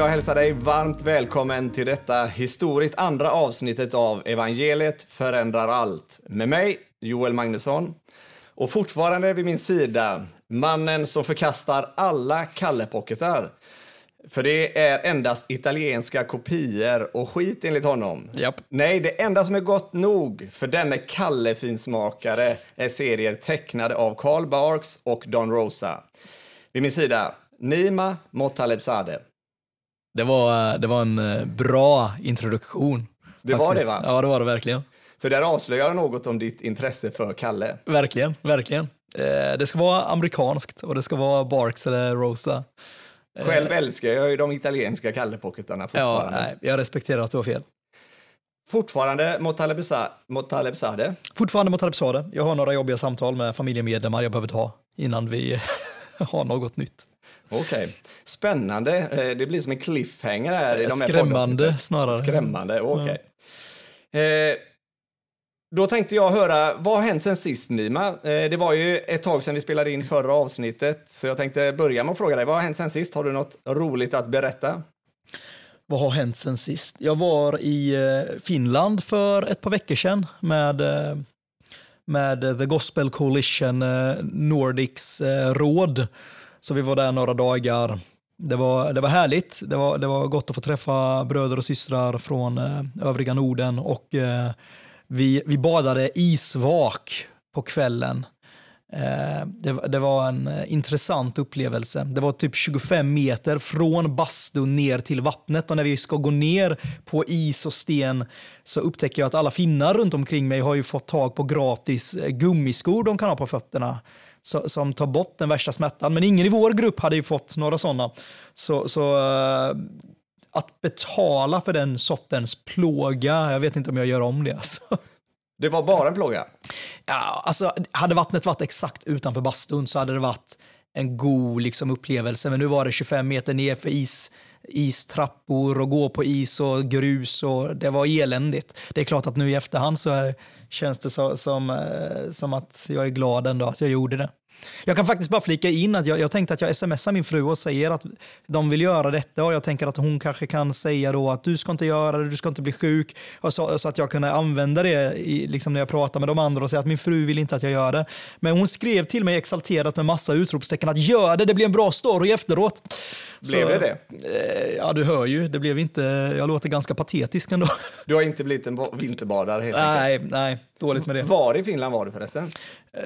jag hälsa dig varmt välkommen till detta historiskt andra avsnittet av Evangeliet förändrar allt. Med mig, Joel Magnusson. Och fortfarande vid min sida, mannen som förkastar alla Kallepocketar. För det är endast italienska kopior och skit enligt honom. Japp. Nej, det enda som är gott nog för denne Kalle-finsmakare är serier tecknade av Karl Barks och Don Rosa. Vid min sida, Nima Motalebzadeh. Det var, det var en eh, bra introduktion. Det var faktiskt. det, va? Ja, det var det verkligen. För där avslöjar något om ditt intresse för Kalle. Verkligen, verkligen. Eh, det ska vara amerikanskt och det ska vara Barks eller Rosa. Själv älskar jag ju de italienska Kallepocketarna Ja, fortfarande. nej, jag respekterar att du har fel. Fortfarande Motalebza- Motalebzadeh. Fortfarande mot Alpsade. Jag har några jobbiga samtal med familjemedlemmar jag behöver ta innan vi har något nytt. Okej. Spännande. Eh, Det blir som en cliffhanger här i de här Skrämmande snarare. Skrämmande, okej. Eh, då tänkte jag höra, vad har hänt sen sist Nima? Eh, det var ju ett tag sedan vi spelade in förra avsnittet, så jag tänkte börja med att fråga dig, vad har hänt sen sist? Har du något roligt att berätta? Vad har hänt sen sist? Jag var i Finland för ett par veckor sedan med, med eh, The Gospel Coalition eh, Nordics eh, råd. Så vi var där några dagar. Det var, det var härligt. Det var, det var gott att få träffa bröder och systrar från övriga Norden och vi, vi badade isvak på kvällen. Eh, det, det var en eh, intressant upplevelse. Det var typ 25 meter från bastun ner till vattnet och när vi ska gå ner på is och sten så upptäcker jag att alla finnar runt omkring mig har ju fått tag på gratis eh, gummiskor de kan ha på fötterna så, som tar bort den värsta smärtan. Men ingen i vår grupp hade ju fått några sådana. Så, så att betala för den sortens plåga, jag vet inte om jag gör om det. Alltså. Det var bara en plåga. Ja, alltså, hade vattnet varit exakt utanför bastun så hade det varit en god liksom, upplevelse. Men nu var det 25 meter ner för is, istrappor och gå på is och grus och det var eländigt. Det är klart att nu i efterhand så är, känns det så, som, eh, som att jag är glad ändå att jag gjorde det. Jag kan faktiskt bara flika in att jag, jag tänkte att jag smsar min fru och säger att de vill göra detta och jag tänker att hon kanske kan säga då att du ska inte göra det, du ska inte bli sjuk. Så, så att jag kunde använda det i, liksom när jag pratar med de andra och säga att min fru vill inte att jag gör det. Men hon skrev till mig exalterat med massa utropstecken att gör det, det blir en bra story efteråt. Blev det det? eh, Ja, du hör ju. Det blev inte, jag låter ganska patetisk ändå. Du har inte blivit en vinterbadare helt enkelt. Nej, nej, dåligt med det. Var i Finland var du förresten?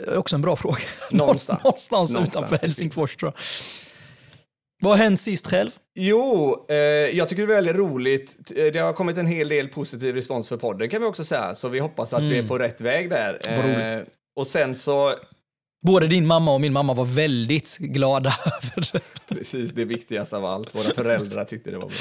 Eh, Också en bra fråga. Någonstans. Någonstans, Någonstans. utanför Helsingfors tror jag. Vad har hänt sist själv? Jo, eh, jag tycker det är väldigt roligt. Eh, Det har kommit en hel del positiv respons för podden kan vi också säga, så vi hoppas att vi är på rätt väg där. Mm. Eh, och sen så, Både din mamma och min mamma var väldigt glada över det. precis det viktigaste av allt, våra föräldrar tyckte det var bra.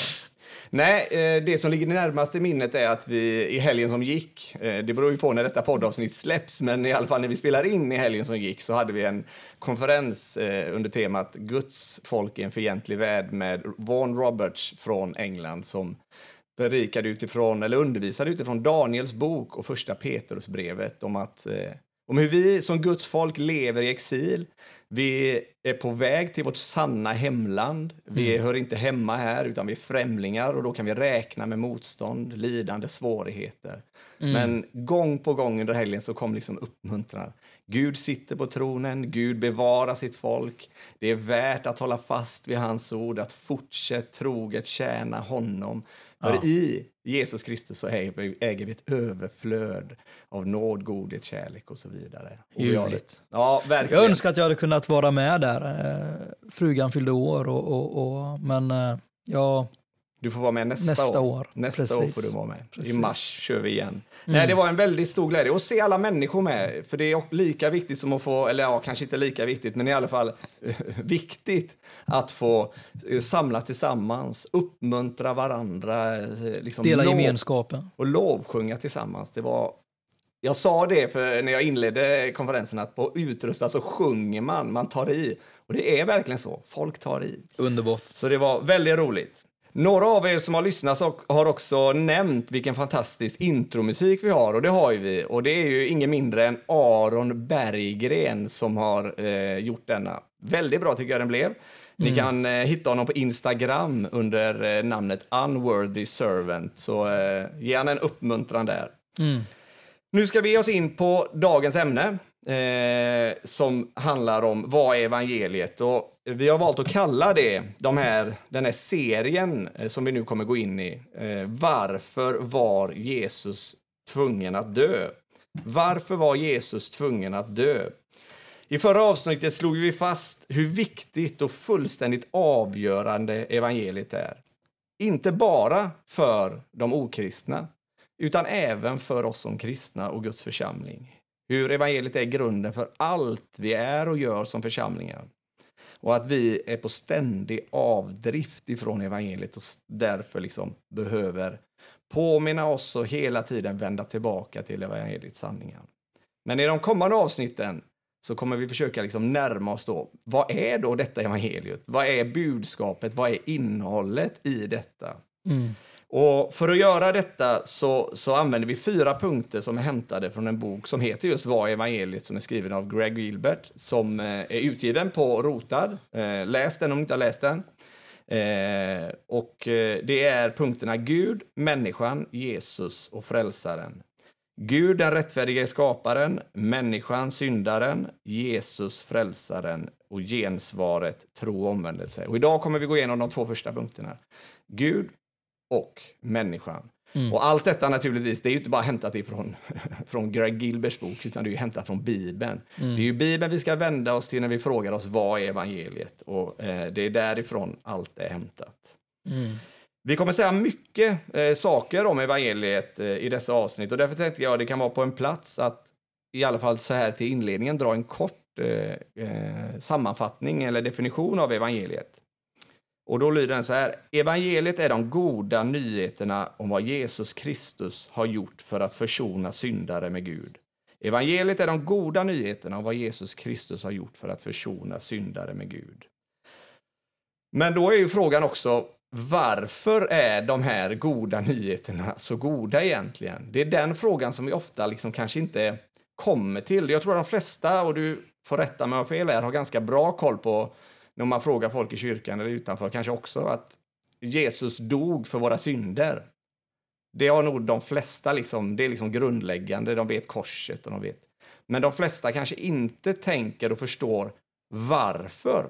Nej, eh, det som ligger närmast i minnet är att vi i helgen som gick, eh, det beror ju på när detta poddavsnitt släpps, men i alla fall när vi spelar in i helgen som gick så hade vi en konferens eh, under temat Guds folk i en fientlig värld med Vaughan Roberts från England som berikade utifrån, eller undervisade utifrån Daniels bok och första Petrusbrevet om att eh, om hur vi som Guds folk lever i exil. Vi är på väg till vårt sanna hemland. Vi hör inte hemma här, utan vi är främlingar och då kan vi räkna med motstånd, lidande, svårigheter. Men gång på gång under helgen så kom liksom uppmuntran. Gud sitter på tronen, Gud bevarar sitt folk. Det är värt att hålla fast vid hans ord, att fortsätta troget tjäna honom. För i Jesus Kristus så äger vi, ett överflöd av nåd, godhet, kärlek och så vidare. Ljuvligt. Ja, verkligen. Jag önskar att jag hade kunnat vara med där. Eh, Frugan fyllde år, och, och, och, men eh, ja, Du får vara med nästa, Nästa år. år, Nästa år precis. får du vara med. I Precis. mars kör vi igen. Nej, det var en väldigt stor glädje att se alla människor med. För det är lika viktigt som att få, eller ja, kanske inte lika viktigt, men i alla fall viktigt att få eh, samlas tillsammans, uppmuntra varandra. eh, Liksom dela lov- gemenskapen. och lovsjunga tillsammans. Det var... Jag sa det för när jag inledde konferensen att på Utrusta så sjunger man, man tar i. Och det är verkligen så, folk tar i. Underbart. Så det var väldigt roligt. Några av er som har lyssnat har också nämnt vilken fantastisk intromusik vi har och det har ju vi. Och det är ju ingen mindre än Aron Berggren som har eh, gjort denna. Väldigt bra tycker jag den blev. Ni kan eh, hitta honom på Instagram under eh, namnet Unworthy Servant, så eh, ge han en uppmuntran där. Nu ska vi ge oss in på dagens ämne eh, som handlar om vad är evangeliet? Och vi har valt att kalla det, de här, den här serien eh, som vi nu kommer gå in i, eh, Varför var Jesus tvungen att dö? Varför var Jesus tvungen att dö? I förra avsnittet slog vi fast hur viktigt och fullständigt avgörande evangeliet är. Inte bara för de okristna, utan även för oss som kristna och Guds församling. Hur evangeliet är grunden för allt vi är och gör som församlingar. Och att vi är på ständig avdrift ifrån evangeliet och därför liksom behöver påminna oss och hela tiden vända tillbaka till evangeliets sanningar. Men i de kommande avsnitten så kommer vi försöka liksom närma oss då, vad är då detta evangeliet? Vad är budskapet? Vad är innehållet i detta? Mm. Och för att göra detta så, så använder vi fyra punkter som är hämtade från en bok som heter just Vad evangeliet som är skriven av Greg Gilbert som eh, är utgiven på Rotad. Eh, läs den om du inte har läst den. Eh, och det är punkterna Gud, människan, Jesus och frälsaren. Gud den rättfärdige skaparen, människan syndaren, Jesus frälsaren och gensvaret tro och omvändelse. Och idag kommer vi gå igenom de två första punkterna. Gud, och människan. Mm. Och allt detta naturligtvis, det är ju inte bara hämtat ifrån från Greg Gilberts bok, utan det är ju hämtat från Bibeln. Mm. Det är ju Bibeln vi ska vända oss till när vi frågar oss vad är evangeliet? Och eh, det är därifrån allt är hämtat. Mm. Vi kommer säga mycket eh, saker om evangeliet eh, i dessa avsnitt och därför tänkte jag att det kan vara på en plats att i alla fall så här till inledningen dra en kort eh, eh, sammanfattning eller definition av evangeliet. Och då lyder den så här. Evangeliet är de goda nyheterna om vad Jesus Kristus har gjort för att försona syndare med Gud. Evangeliet är de goda nyheterna om vad Jesus Kristus har gjort för att försona syndare med Gud. Men då är ju frågan också, varför är de här goda nyheterna så goda egentligen? Det är den frågan som vi ofta liksom kanske inte kommer till. Jag tror att de flesta, och du får rätta mig om jag fel här, har ganska bra koll på när man frågar folk i kyrkan eller utanför kanske också att Jesus dog för våra synder. Det har nog de flesta, liksom, det är liksom grundläggande, de vet korset och de vet. Men de flesta kanske inte tänker och förstår varför.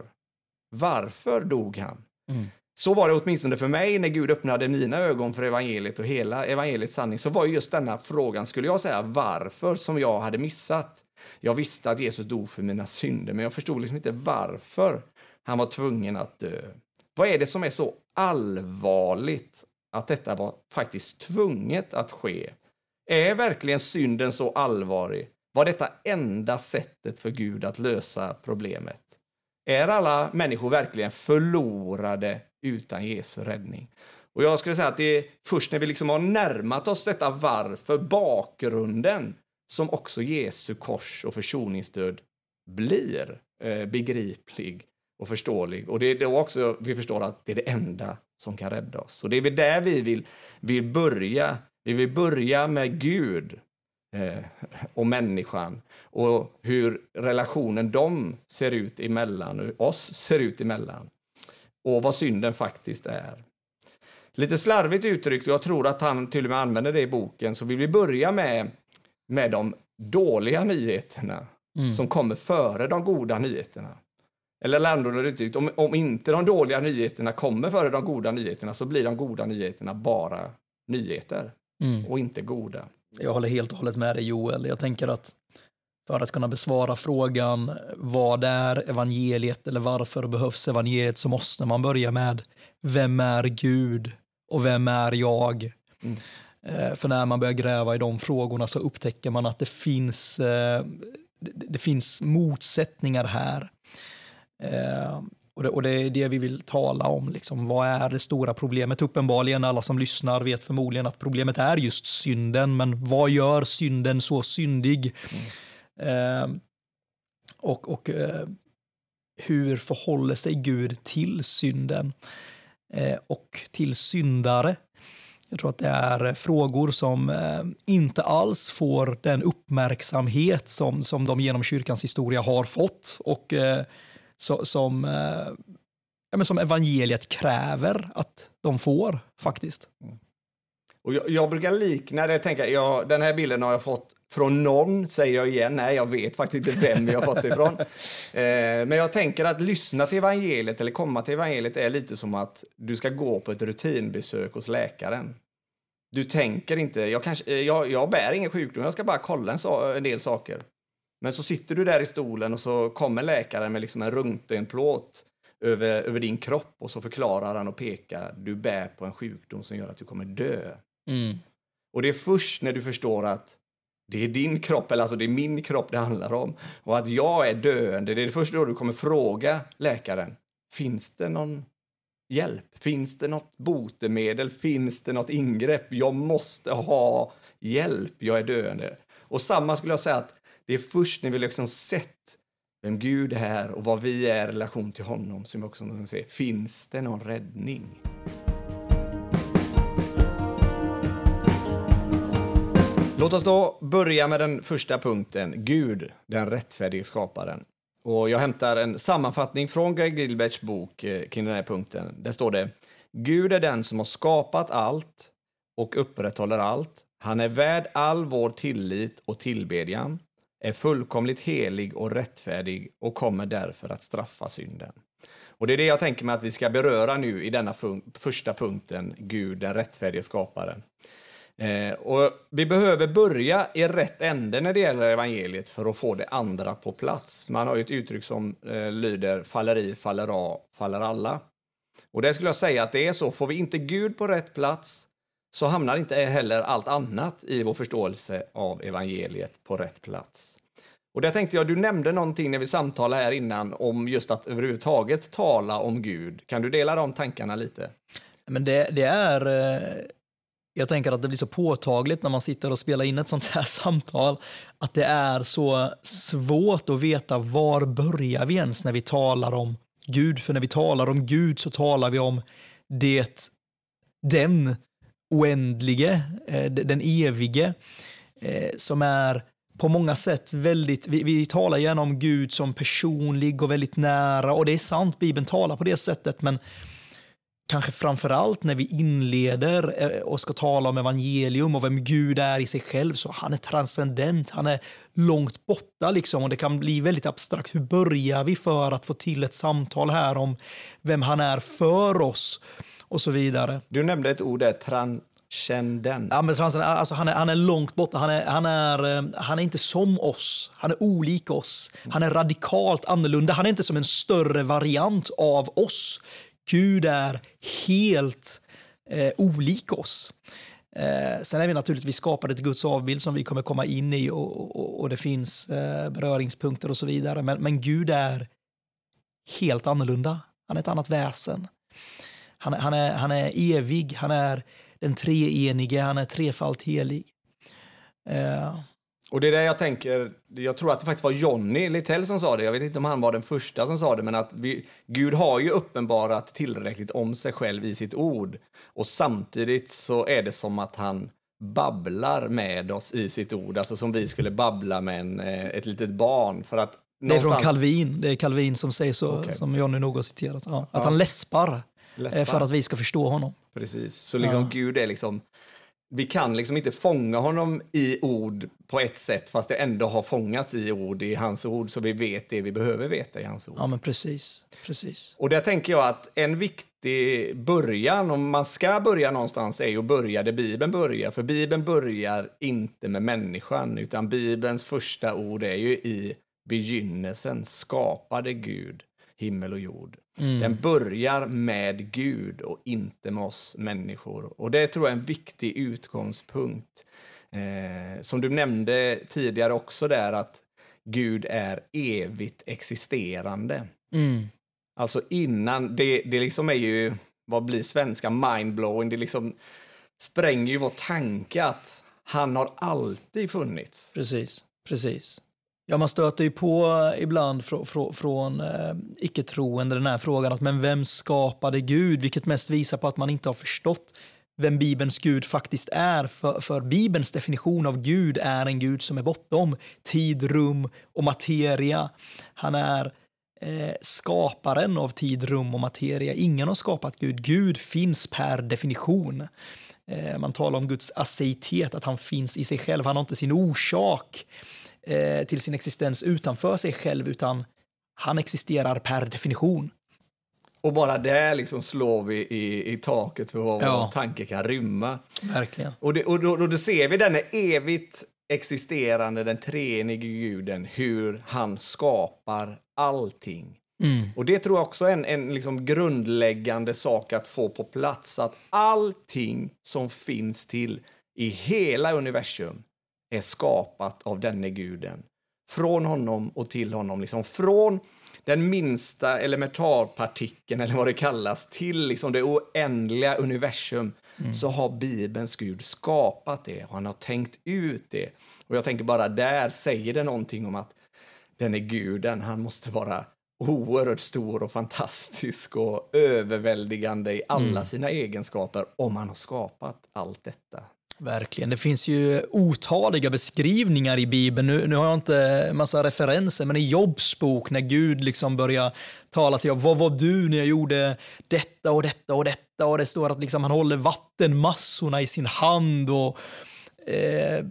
Varför dog han? Mm. Så var det åtminstone för mig när Gud öppnade mina ögon för evangeliet och hela evangeliets sanning. Så var just denna frågan, skulle jag säga, varför som jag hade missat. Jag visste att Jesus dog för mina synder, men jag förstod liksom inte varför. Han var tvungen att dö. Vad är det som är så allvarligt att detta var faktiskt tvunget att ske? Är verkligen synden så allvarlig? Var detta enda sättet för Gud att lösa problemet? Är alla människor verkligen förlorade utan Jesu räddning? Och jag skulle säga att det är först när vi liksom har närmat oss detta varför, bakgrunden, som också Jesu kors och försoningsdöd blir eh, begriplig och förståelig. Och det är då också vi förstår att det är det enda som kan rädda oss. Och det är väl där vi vill, vill börja. Vi vill börja med Gud eh, och människan och hur relationen dem ser ut emellan, hur oss ser ut emellan och vad synden faktiskt är. Lite slarvigt uttryckt, jag tror att han till och med använder det i boken, så vill vi börja med, med de dåliga nyheterna mm. som kommer före de goda nyheterna. Eller annorlunda uttryckt, om, om inte de dåliga nyheterna kommer före de goda nyheterna så blir de goda nyheterna bara nyheter mm. och inte goda. Jag håller helt och hållet med dig Joel. Jag tänker att för att kunna besvara frågan vad är evangeliet eller varför behövs evangeliet så måste man börja med vem är Gud och vem är jag? Mm. Eh, för när man börjar gräva i de frågorna så upptäcker man att det finns, eh, det finns motsättningar här. Eh, och det, och det, är det vi vill tala om. Liksom. Vad är det stora problemet? Uppenbarligen, alla som lyssnar vet förmodligen att problemet är just synden. Men vad gör synden så syndig? Mm. Eh, och och eh, hur förhåller sig Gud till synden? Eh, och till syndare? Jag tror att det är frågor som eh, inte alls får den uppmärksamhet som, som de genom kyrkans historia har fått. Och eh, så, som eh, ja, men som evangeliet kräver att de får faktiskt. Och jag, jag brukar likna det, tänka, jag, den här bilden har jag fått från någon, säger jag igen. Nej, jag vet faktiskt inte vem jag har fått det ifrån. Eh, men jag tänker att lyssna till evangeliet eller komma till evangeliet är lite som att du ska gå på ett rutinbesök hos läkaren. Du tänker inte, jag, kanske, jag, jag bär ingen sjukdom, jag ska bara kolla en, so en del saker. Men så sitter du där i stolen och så kommer läkaren med liksom en röntgenplåt över, över din kropp och så förklarar han och pekar, du bär på en sjukdom som gör att du kommer dö. Mm. Och det är först när du förstår att det är din kropp, eller alltså det är min kropp det handlar om, och att jag är döende, det är först då du kommer fråga läkaren, finns det någon hjälp? Finns det något botemedel? Finns det något ingrepp? Jag måste ha hjälp, jag är döende. Och samma skulle jag säga att det är först när vi liksom sett vem Gud är och vad vi är i relation till honom som vi också kan se, finns det någon räddning? Låt oss då börja med den första punkten, Gud, den rättfärdige skaparen. Och jag hämtar en sammanfattning från Greg Gilberts bok eh, kring den här punkten. Där står det, Gud är den som har skapat allt och upprätthåller allt. Han är värd all vår tillit och tillbedjan, är fullkomligt helig och rättfärdig och kommer därför att straffa synden. Och det är det jag tänker mig att vi ska beröra nu i denna första punkten, Gud, den rättfärdige skaparen. Eh, och vi behöver börja i rätt ände när det gäller evangeliet för att få det andra på plats. Man har ju ett uttryck som eh, lyder faller i, faller av, faller alla. Och det skulle jag säga att det är så. Får vi inte Gud på rätt plats så hamnar inte heller allt annat i vår förståelse av evangeliet på rätt plats. Och där tänkte jag, du nämnde någonting när vi samtalade här innan om just att överhuvudtaget tala om Gud. Kan du dela de tankarna lite? Men det, det är eh, jag tänker att det blir så påtagligt när man sitter och spelar in ett sånt här samtal att det är så svårt att veta var börjar vi ens när vi talar om Gud. För när vi talar om Gud så talar vi om det, den oändlige, eh, den evige, eh, som är på många sätt väldigt, vi, vi talar gärna om Gud som personlig och väldigt nära och det är sant, Bibeln talar på det sättet, men kanske framför allt när vi inleder eh, och ska tala om evangelium och vem Gud är i sig själv, så han är transcendent, han är långt borta liksom och det kan bli väldigt abstrakt. Hur börjar vi för att få till ett samtal här om vem han är för oss och så vidare. Du nämnde ett ord där, transcendent. Ja, men transcendent alltså han, är, han är långt borta, han är, han, är, eh, han är inte som oss, han är olik oss, han är radikalt annorlunda, han är inte som en större variant av oss Gud är helt eh, olik oss. Eh, sen är vi naturligtvis skapade till Guds avbild som vi kommer komma in i och, och, och det finns eh, beröringspunkter och så vidare. Men, men, Gud är helt annorlunda. Han är ett annat väsen. Han, han, är, han är evig, han är den treenige, han är trefalt helig. Eh, och det är det jag tänker, jag tror att det faktiskt var Johnny Littell som sa det, jag vet inte om han var den första som sa det, men att vi, Gud har ju uppenbarat tillräckligt om sig själv i sitt ord. Och samtidigt så är det som att han babblar med oss i sitt ord, alltså som vi skulle babbla med en, eh, ett litet barn. För att det är från Calvin, det är Calvin som säger så, okay. som Johnny nog har citerat. Ja, att ja. han läspar, läspar, för att vi ska förstå honom. Precis, så liksom ja. Gud är liksom vi kan liksom inte fånga honom i ord på ett sätt fast det ändå har fångats i ord i hans ord så vi vet det vi behöver veta i hans ord. Ja men precis, precis. Och där tänker jag att en viktig början, om man ska börja någonstans, är att börja där Bibeln börjar. För Bibeln börjar inte med människan utan Bibelns första ord är ju i begynnelsen skapade Gud himmel och jord. Mm. Den börjar med Gud och inte med oss människor. Och det tror jag är en viktig utgångspunkt. Eh, som du nämnde tidigare också där att Gud är evigt existerande. Mm. Alltså innan, det, det liksom är ju, vad blir svenska, mindblowing, det liksom spränger ju vår tanke att han har alltid funnits. Precis, precis. Ja, man stöter ju på ibland fr fr från eh, icke-troende den här frågan att men vem skapade Gud? Vilket mest visar på att man inte har förstått vem Bibelns Gud faktiskt är. För, för Bibelns definition av Gud är en Gud som är bortom tid, rum och materia. Han är eh, skaparen av tid, rum och materia. Ingen har skapat Gud. Gud finns per definition. Eh, man talar om Guds aseitet, att han finns i sig själv. Han har inte sin orsak eh, till sin existens utanför sig själv, utan han existerar per definition. Och bara där liksom slår vi i, i taket för vad ja. vår tanke kan rymma. Verkligen. Och, det, och då, då, då ser vi den evigt existerande, den treenige guden, hur han skapar allting. Mm. Och det tror jag också är en, en liksom grundläggande sak att få på plats, att allting som finns till i hela universum är skapat av denne guden. Från honom och till honom, liksom från den minsta elementarpartikeln, eller vad det kallas, till liksom det oändliga universum, mm. så har Bibelns Gud skapat det och han har tänkt ut det. Och jag tänker bara där säger det någonting om att den är guden, han måste vara oerhört stor och fantastisk och överväldigande i alla mm. sina egenskaper om han har skapat allt detta. Verkligen. Det finns ju otaliga beskrivningar i Bibeln. Nu, nu har jag inte massa referenser, men i Jobs bok när Gud liksom börjar tala till Jobb, vad var du när jag gjorde detta och detta och detta? Och det står att liksom han håller vattenmassorna i sin hand. och eh,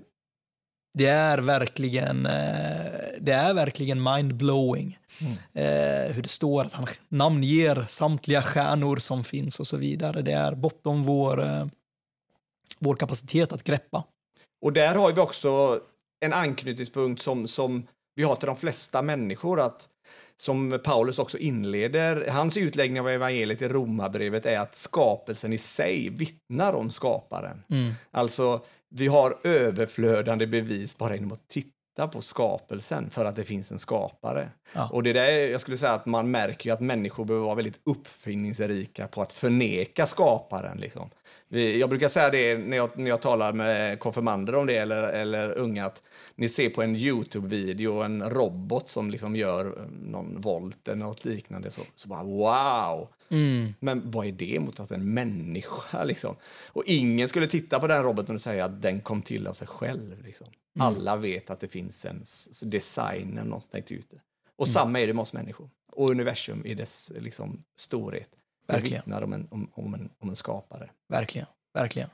Det är verkligen, eh, det är verkligen mindblowing. Mm. Eh, hur det står att han namnger samtliga stjärnor som finns och så vidare. Det är bortom vår eh, vår kapacitet att greppa. Och där har vi också en anknytningspunkt som, som vi har till de flesta människor. att som Paulus också inleder, hans utläggning av evangeliet i Romarbrevet är att skapelsen i sig vittnar om skaparen. Mm. Alltså, vi har överflödande bevis bara genom att titta på skapelsen för att det finns en skapare. Ja. Och det där, jag skulle säga att man märker ju att människor behöver vara väldigt uppfinningsrika på att förneka skaparen. Liksom. Jag brukar säga det när jag, när jag talar med konfirmander om det eller, eller unga att ni ser på en Youtube-video en robot som liksom gör eh, någon volt eller något liknande så, så bara wow! Mm. Men vad är det mot att en människa liksom? Och ingen skulle titta på den roboten och säga att den kom till av sig själv. Liksom. Mm. Alla vet att det finns en design eller något tänkt ute. Och mm. samma är det med oss människor och universum i dess liksom, storhet. Verkligen. Det vittnar om en, om, om, en, om en skapare. Verkligen, verkligen.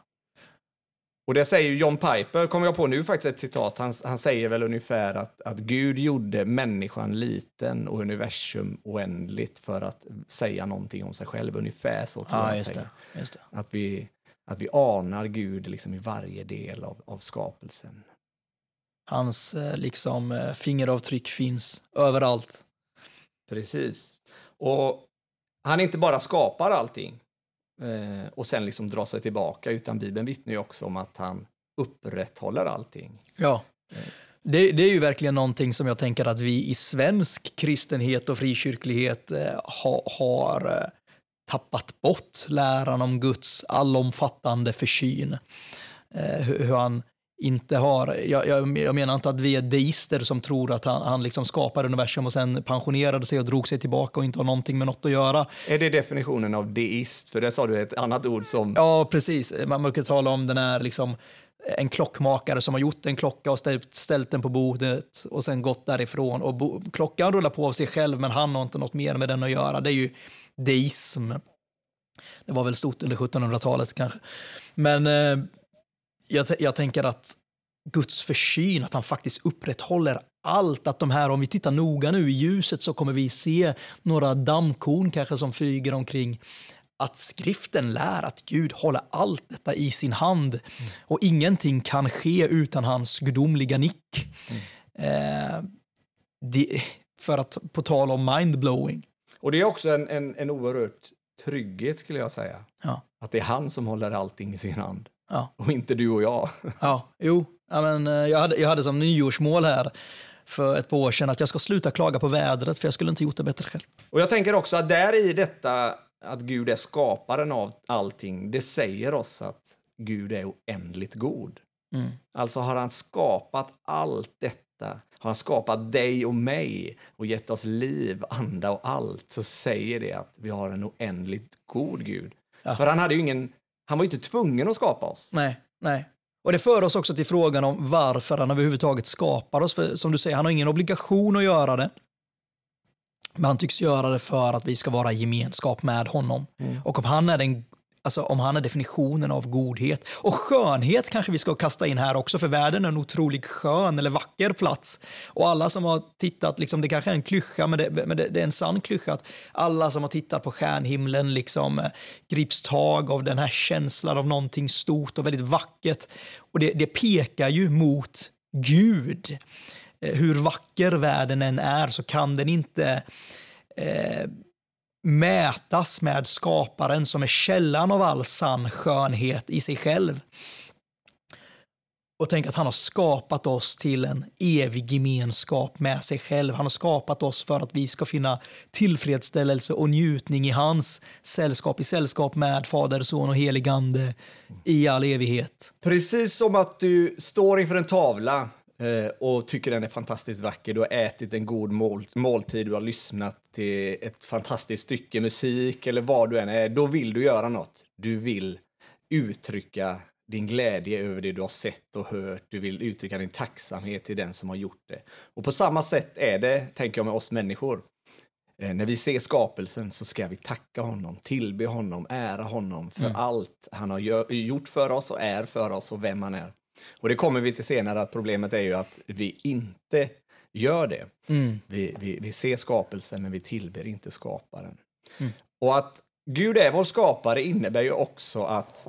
Och det säger John Piper, kommer jag på nu faktiskt ett citat, han, han säger väl ungefär att, att Gud gjorde människan liten och universum oändligt för att säga någonting om sig själv, ungefär så tror ja, jag just det, just det. Att, vi, att vi anar Gud liksom i varje del av, av skapelsen. Hans eh, liksom, eh, fingeravtryck finns överallt. Precis. Och han inte bara skapar allting eh, och sen liksom drar sig tillbaka, utan Bibeln vittnar ju också om att han upprätthåller allting. Ja. Det, det, är ju verkligen någonting som jag tänker att vi i svensk kristenhet och frikyrklighet eh, ha, har eh, tappat bort läran om Guds allomfattande försyn. Eh, hur, hur han inte har, jag, jag, jag, menar inte att vi är deister som tror att han, han liksom skapade universum och sen pensionerade sig och drog sig tillbaka och inte har någonting med något att göra. Är det definitionen av deist? För det sa du ett annat ord som... Ja, precis. Man brukar tala om den här liksom, en klockmakare som har gjort en klocka och ställt, ställt den på bordet och sen gått därifrån. Och bo, klockan rullar på av sig själv men han har inte något mer med den att göra. Det är ju deism. Det var väl stort under 1700-talet kanske. Men eh, jag, jag tänker att Guds försyn, att han faktiskt upprätthåller allt. Att de här, om vi tittar noga nu i ljuset så kommer vi se några dammkorn kanske som flyger omkring. Att skriften lär att Gud håller allt detta i sin hand mm. och ingenting kan ske utan hans gudomliga nick. Mm. Eh, det, för att på tal om mindblowing. Och det är också en, en, en oerhört trygghet skulle jag säga. Ja. Att det är han som håller allting i sin hand. Ja. Och inte du och jag. Ja, jo. Ja, men, eh, jag, hade, jag hade som nyårsmål här för ett par år sedan att jag ska sluta klaga på vädret för jag skulle inte gjort det bättre själv. Och jag tänker också att där i detta att Gud är skaparen av allting, det säger oss att Gud är oändligt god. Mm. Alltså har han skapat allt detta, har han skapat dig och mig och gett oss liv, anda och allt, så säger det att vi har en oändligt god Gud. Ja. För han hade ju ingen han var ju inte tvungen att skapa oss. Nej, nej. Och det för oss också till frågan om varför han överhuvudtaget skapar oss. För som du säger, han har ingen obligation att göra det. Men han tycks göra det för att vi ska vara i gemenskap med honom. Mm. Och om han är den Alltså om han är definitionen av godhet. Och skönhet kanske vi ska kasta in här också, för världen är en otroligt skön eller vacker plats. Och alla som har tittat, liksom, det kanske är en klyscha, men, det, men det, det är en sann klyscha, att alla som har tittat på stjärnhimlen liksom, eh, grips tag av den här känslan av någonting stort och väldigt vackert. Och det, det pekar ju mot Gud. Eh, hur vacker världen än är så kan den inte eh, mätas med skaparen som är källan av all sann skönhet i sig själv. Och tänk att han har skapat oss till en evig gemenskap med sig själv. Han har skapat oss för att vi ska finna tillfredsställelse och njutning i hans sällskap, i sällskap med Fader, Son och helig Ande i all evighet. Precis som att du står inför en tavla och tycker den är fantastiskt vacker. Du har ätit en god mål, måltid, du har lyssnat till ett fantastiskt stycke musik eller vad du än är. Då vill du göra något. Du vill uttrycka din glädje över det du har sett och hört. Du vill uttrycka din tacksamhet till den som har gjort det. Och på samma sätt är det, tänker jag, med oss människor. Eh, när vi ser skapelsen så ska vi tacka honom, tillbe honom, ära honom för mm. allt han har gjort för oss och är för oss och vem han är. Och det kommer vi till senare, att problemet är ju att vi inte gör det. Mm. Vi, vi, vi ser skapelsen, men vi tillber inte skaparen. Mm. Och att Gud är vår skapare innebär ju också att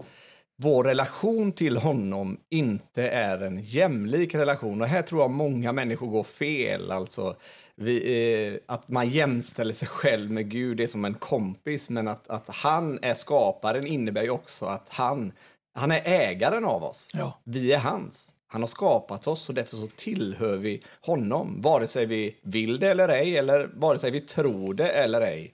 vår relation till honom inte är en jämlik relation. Och här tror jag många människor går fel. Alltså, vi, eh, att man jämställer sig själv med Gud är som en kompis, men att, att han är skaparen innebär ju också att han han är ägaren av oss. Ja. Vi är hans. Han har skapat oss och därför så tillhör vi honom, vare sig vi vill det eller ej, eller vare sig vi tror det eller ej.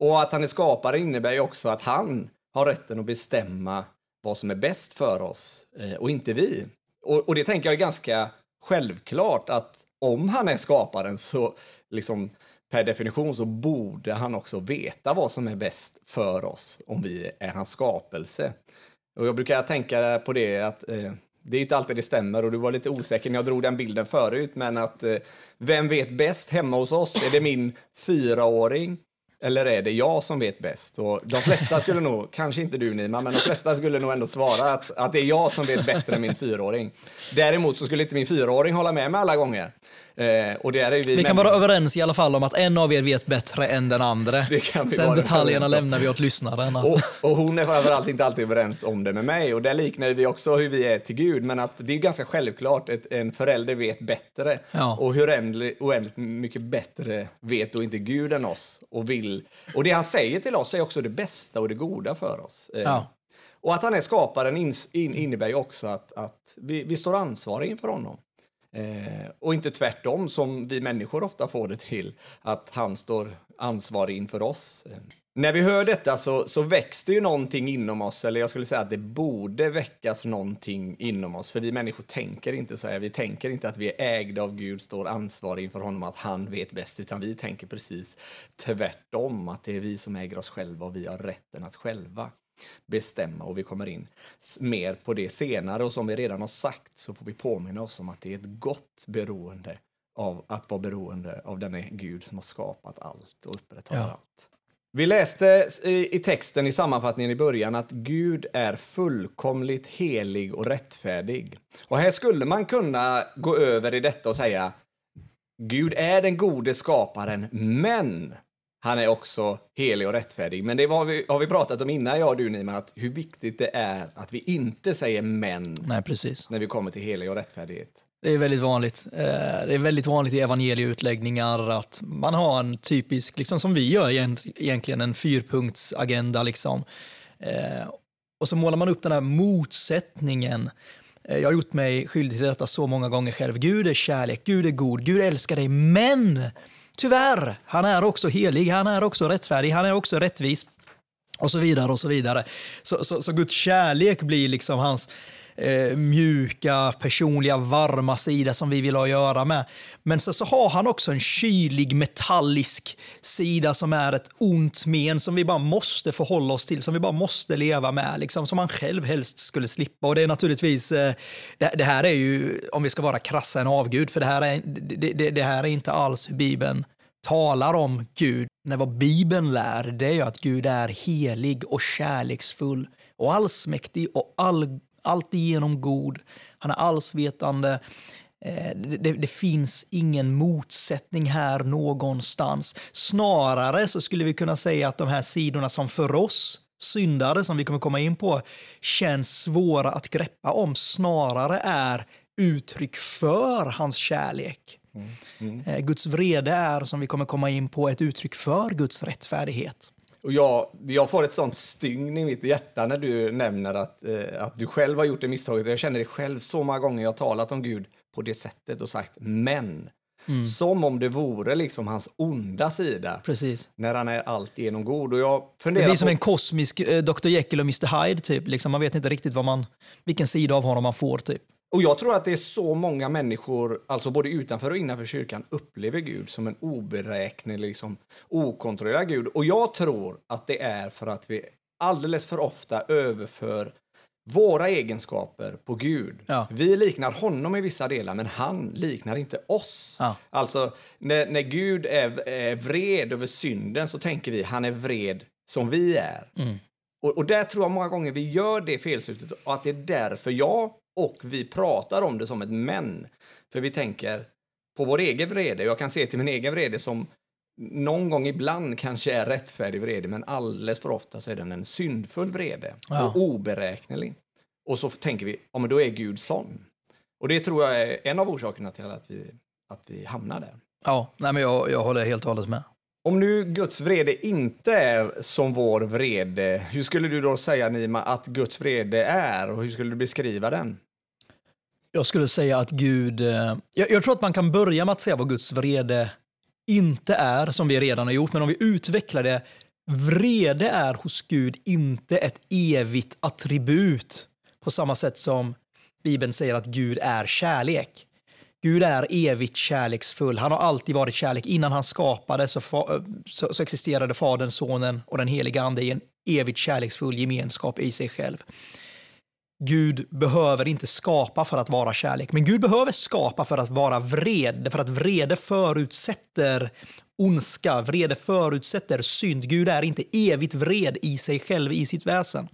Och att han är skapare innebär ju också att han har rätten att bestämma vad som är bäst för oss eh, och inte vi. Och, och, det tänker jag är ganska självklart att om han är skaparen så liksom per definition så borde han också veta vad som är bäst för oss om vi är hans skapelse. Och jag brukar tänka på det att eh, det är inte alltid det stämmer och du var lite osäker när jag drog den bilden förut, men att eh, vem vet bäst hemma hos oss? Är det min fyraåring eller är det jag som vet bäst? Och de flesta skulle nog, kanske inte du Nima, men de flesta skulle nog ändå svara att, att det är jag som vet bättre än min fyraåring. Däremot så skulle inte min fyraåring hålla med mig alla gånger. Eh, och det är vi, vi kan vara överens i alla fall om att en av er vet bättre än den andra. Sen detaljerna lämnar vi åt lyssnaren. Och, och, hon är framförallt inte alltid överens om det med mig. Och där liknar vi också hur vi är till Gud. Men att det är ganska självklart att en förälder vet bättre. Ja. Och hur oändligt mycket bättre vet då inte Gud än oss. Och, vill. och det han säger till oss är också det bästa och det goda för oss. Eh, ja. Och att han är skaparen in, in, innebär ju också att, att vi, vi står ansvariga inför honom. Eh, och inte tvärtom som vi människor ofta får det till, att han står ansvarig inför oss. När vi hör detta så, så väcks det ju någonting inom oss, eller jag skulle säga att det borde väckas någonting inom oss, för vi människor tänker inte så här. Vi tänker inte att vi är ägda av Gud, står ansvariga inför honom, att han vet bäst, utan vi tänker precis tvärtom, att det är vi som äger oss själva och vi har rätten att själva bestämma och vi kommer in mer på det senare och som vi redan har sagt så får vi påminna oss om att det är ett gott beroende av att vara beroende av denne Gud som har skapat allt och upprätthåller ja. allt. Vi läste i, texten i sammanfattningen i början att Gud är fullkomligt helig och rättfärdig. Och här skulle man kunna gå över i detta och säga Gud är den gode skaparen, men han är också helig och rättfärdig. Men det har vi, har vi pratat om innan, jag och du Nima, att hur viktigt det är att vi inte säger men Nej, precis. när vi kommer till helig och rättfärdighet. Det är väldigt vanligt. Eh, det är väldigt vanligt i evangelieutläggningar att man har en typisk, liksom som vi gör egentligen, en fyrpunktsagenda. Liksom. Eh, och så målar man upp den här motsättningen. Eh, jag har gjort mig skyldig till detta så många gånger själv. Gud är kärlek, Gud är god, Gud älskar dig, men Tyvärr, han är också helig, han är också rättfärdig, han är också rättvis och så vidare. och Så vidare. Så, så, så Guds kärlek blir liksom hans eh, mjuka, personliga, varma sida som vi vill ha att göra med. Men så, så har han också en kylig, metallisk sida som är ett ont men som vi bara måste förhålla oss till, som vi bara måste leva med, liksom, som han själv helst skulle slippa. Och det är naturligtvis, eh, det, det, här är ju, om vi ska vara krassa, en avgud, för det här är, det, det, det här är inte alls hur Bibeln talar om Gud, när vad Bibeln lär, det är ju att Gud är helig och kärleksfull och allsmäktig och all, alltigenom god. Han är allsvetande. Eh, det, det, finns ingen motsättning här någonstans. Snarare så skulle vi kunna säga att de här sidorna som för oss syndare, som vi kommer komma in på, känns svåra att greppa om, snarare är uttryck för hans kärlek. Mm. Mm. Eh, Guds vrede är, som vi kommer komma in på, ett uttryck för Guds rättfärdighet. Och jag, jag får ett sånt stygn i mitt hjärta när du nämner att, eh, att du själv har gjort det misstaget. Jag känner det själv så många gånger jag har talat om Gud på det sättet och sagt men. Mm. Som om det vore liksom hans onda sida. Precis. När han är alltigenom god. Och jag funderar det blir på... som en kosmisk eh, Dr Jekyll och Mr Hyde. Typ. Liksom, man vet inte riktigt vad man, vilken sida av honom man får. Typ. Och jag tror att det är så många människor, alltså både utanför och innanför kyrkan, upplever Gud som en oberäknelig, liksom, okontrollerad Gud. Och jag tror att det är för att vi alldeles för ofta överför våra egenskaper på Gud. Ja. Vi liknar honom i vissa delar, men han liknar inte oss. Ja. Alltså, när, när Gud är, är vred över synden så tänker vi han är vred som vi är. Mm. Och, och där tror jag många gånger vi gör det felslutet och att det är därför jag och vi pratar om det som ett men. För vi tänker på vår egen vrede. Jag kan se till min egen vrede som någon gång ibland kanske är rättfärdig vrede, men alldeles för ofta så är den en syndfull vrede ja. och oberäknelig. Och så tänker vi, ja men då är Gud sån. Och det tror jag är en av orsakerna till att vi, att vi hamnar där. Ja, nej men jag, jag håller helt och hållet med. Om nu Guds vrede inte är som vår vrede, hur skulle du då säga Nima att Guds vrede är och hur skulle du beskriva den? Jag skulle säga att Gud... Eh, jag, jag, tror att man kan börja med att säga vad Guds vrede inte är, som vi redan har gjort, men om vi utvecklar det. Vrede är hos Gud inte ett evigt attribut på samma sätt som Bibeln säger att Gud är kärlek. Gud är evigt kärleksfull. Han har alltid varit kärlek. Innan han skapade så, så, så existerade Fadern, Sonen och den heliga Ande i en evigt kärleksfull gemenskap i sig själv. Gud behöver inte skapa för att vara kärlek, men Gud behöver skapa för att vara vred, för att vrede förutsätter ondska, vrede förutsätter synd. Gud är inte evigt vred i sig själv, i sitt väsen.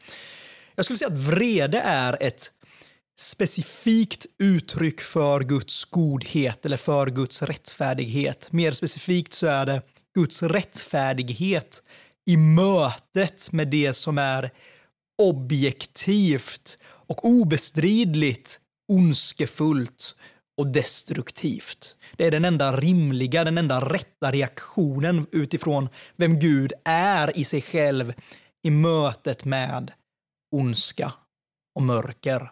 Jag skulle säga att vrede är ett specifikt uttryck för Guds godhet eller för Guds rättfärdighet. Mer specifikt så är det Guds rättfärdighet i mötet med det som är objektivt och obestridligt ondskefullt och destruktivt. Det är den enda rimliga, den enda rätta reaktionen utifrån vem Gud är i sig själv i mötet med ondska och mörker.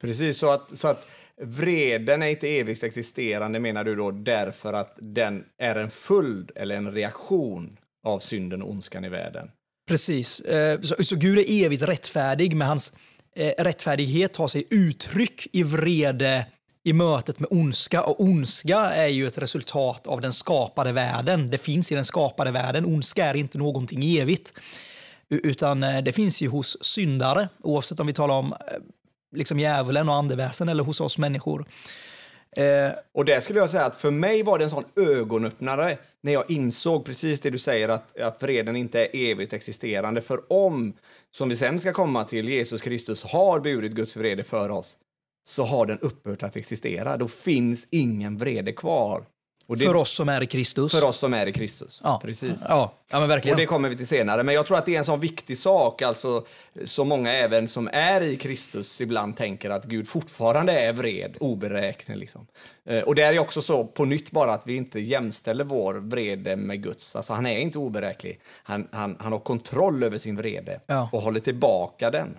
Precis, så att, så att vreden är inte evigt existerande menar du då därför att den är en följd eller en reaktion av synden och ondskan i världen? Precis. Eh, så, så Gud är evigt rättfärdig, men hans eh, rättfärdighet tar sig uttryck i vrede i mötet med ondska. Och ondska är ju ett resultat av den skapade världen. Det finns i den skapade världen. Ondska är inte någonting evigt. Utan eh, det finns ju hos syndare, oavsett om vi talar om eh, liksom djävulen och andeväsen eller hos oss människor. Eh, och det skulle jag säga att för mig var det en sån ögonöppnare när jag insåg precis det du säger att, att vreden inte är evigt existerande. För om, som vi sen ska komma till, Jesus Kristus har burit Guds vrede för oss, så har den upphört att existera. Då finns ingen vrede kvar. Det, för oss som är i Kristus. För oss som är i Kristus. Ja. Precis. Ja. ja, men verkligen. Och det kommer vi till senare. Men jag tror att det är en sån viktig sak, alltså så många även som är i Kristus ibland tänker att Gud fortfarande är vred, oberäknelig. Liksom. Eh, och det är också så på nytt bara att vi inte jämställer vår vrede med Guds. Alltså han är inte oberäknelig. Han, han, han har kontroll över sin vrede ja. och håller tillbaka den.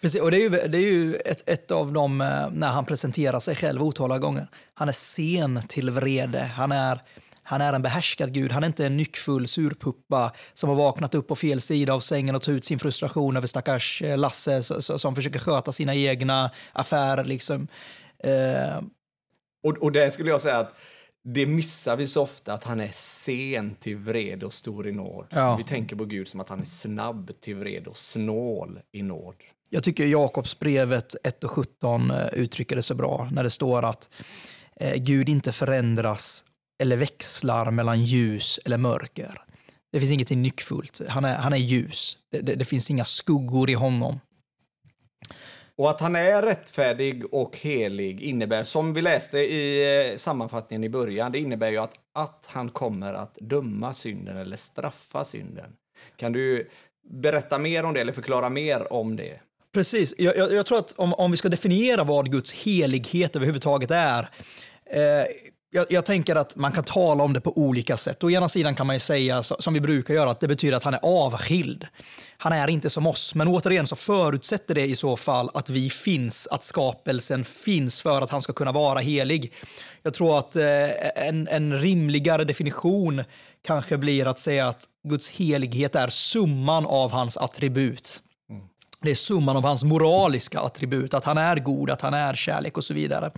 Precis, och det är ju, det är ju ett, ett av dem eh, när han presenterar sig själv otaliga gånger. Han är sen till vrede. Han är, han är en behärskad gud. Han är inte en nyckfull surpuppa som har vaknat upp på fel sida av sängen och tar ut sin frustration över stackars eh, Lasse som försöker sköta sina egna affärer. Liksom. Eh. Och, och det skulle jag säga att det missar vi så ofta, att han är sen till vrede och stor i nåd. Ja. Vi tänker på Gud som att han är snabb till vrede och snål i nåd. Jag tycker Jakobsbrevet 1 och 17 eh, uttrycker det så bra när det står att eh, Gud inte förändras eller växlar mellan ljus eller mörker. Det finns ingenting nyckfullt. Han är, han är ljus. Det, det, det finns inga skuggor i honom. Och att han är rättfärdig och helig innebär, som vi läste i eh, sammanfattningen i början, det innebär ju att, att han kommer att döma synden eller straffa synden. Kan du berätta mer om det eller förklara mer om det? Precis. Jag, jag, jag tror att om, om vi ska definiera vad Guds helighet överhuvudtaget är, eh, jag, jag, tänker att man kan tala om det på olika sätt. Å ena sidan kan man ju säga, som vi brukar göra, att det betyder att han är avskild. Han är inte som oss. Men återigen så förutsätter det i så fall att vi finns, att skapelsen finns för att han ska kunna vara helig. Jag tror att eh, en, en rimligare definition kanske blir att säga att Guds helighet är summan av hans attribut. Det är summan av hans moraliska attribut, att han är god, att han är kärlek och så vidare.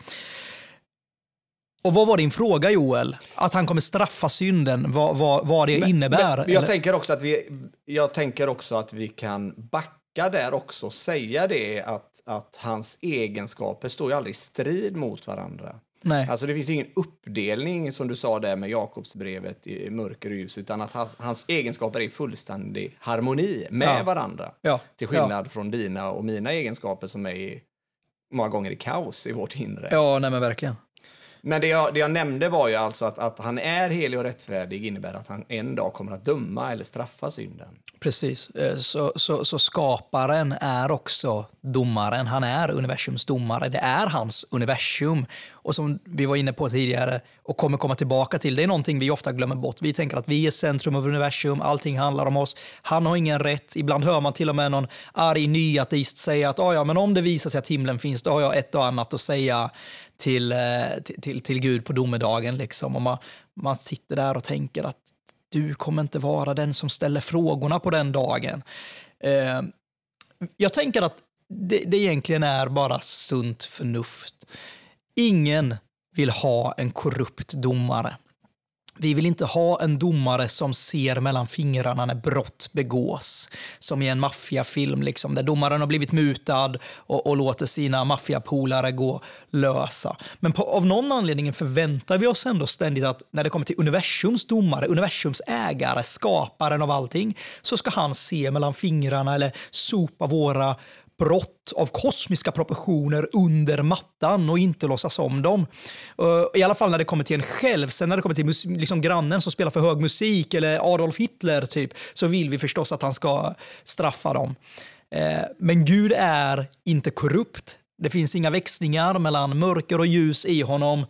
Och vad var din fråga Joel? Att han kommer straffa synden, vad, vad, vad det men, innebär? Men jag, tänker också att vi, jag tänker också att vi kan backa där också och säga det att, att hans egenskaper står ju aldrig i strid mot varandra. Nej. Alltså det finns ingen uppdelning som du sa där med Jakobsbrevet i mörker och ljus utan att hans, hans egenskaper är i fullständig harmoni med ja. varandra. Ja. Till skillnad ja. från dina och mina egenskaper som är i, många gånger i kaos i vårt inre. Ja, nej men verkligen. Men det jag, det jag nämnde var ju alltså att, att han är helig och rättfärdig innebär att han en dag kommer att döma eller straffa synden. Precis, eh, så, så, så skaparen är också domaren. Han är universums domare. Det är hans universum. Och som vi var inne på tidigare och kommer komma tillbaka till, det är någonting vi ofta glömmer bort. Vi tänker att vi är centrum av universum, allting handlar om oss. Han har ingen rätt. Ibland hör man till och med någon arg nyateist säga att ah, ja, men om det visar sig att himlen finns, då har jag ett och annat att säga Eh, till, till, till Gud på domedagen. Liksom. Och man, man sitter där och tänker att du kommer inte vara den som ställer frågorna på den dagen. Eh, jag tänker att det, det egentligen är bara sunt förnuft. Ingen vill ha en korrupt domare. Vi vill inte ha en domare som ser mellan fingrarna när brott begås. Som i en maffiafilm, liksom, där domaren har blivit mutad och, och låter sina maffiapolare gå lösa. Men på, av någon anledning förväntar vi oss ändå ständigt att när det kommer till universums domare, universums ägare, skaparen av allting, så ska han se mellan fingrarna eller sopa våra brott av kosmiska proportioner under mattan och inte låtsas om dem. Eh, I alla fall när det kommer till en själv. Sen när det kommer till liksom grannen som spelar för hög musik eller Adolf Hitler typ, så vill vi förstås att han ska straffa dem. Eh, men Gud är inte korrupt. Det finns inga växlingar mellan mörker och ljus i honom.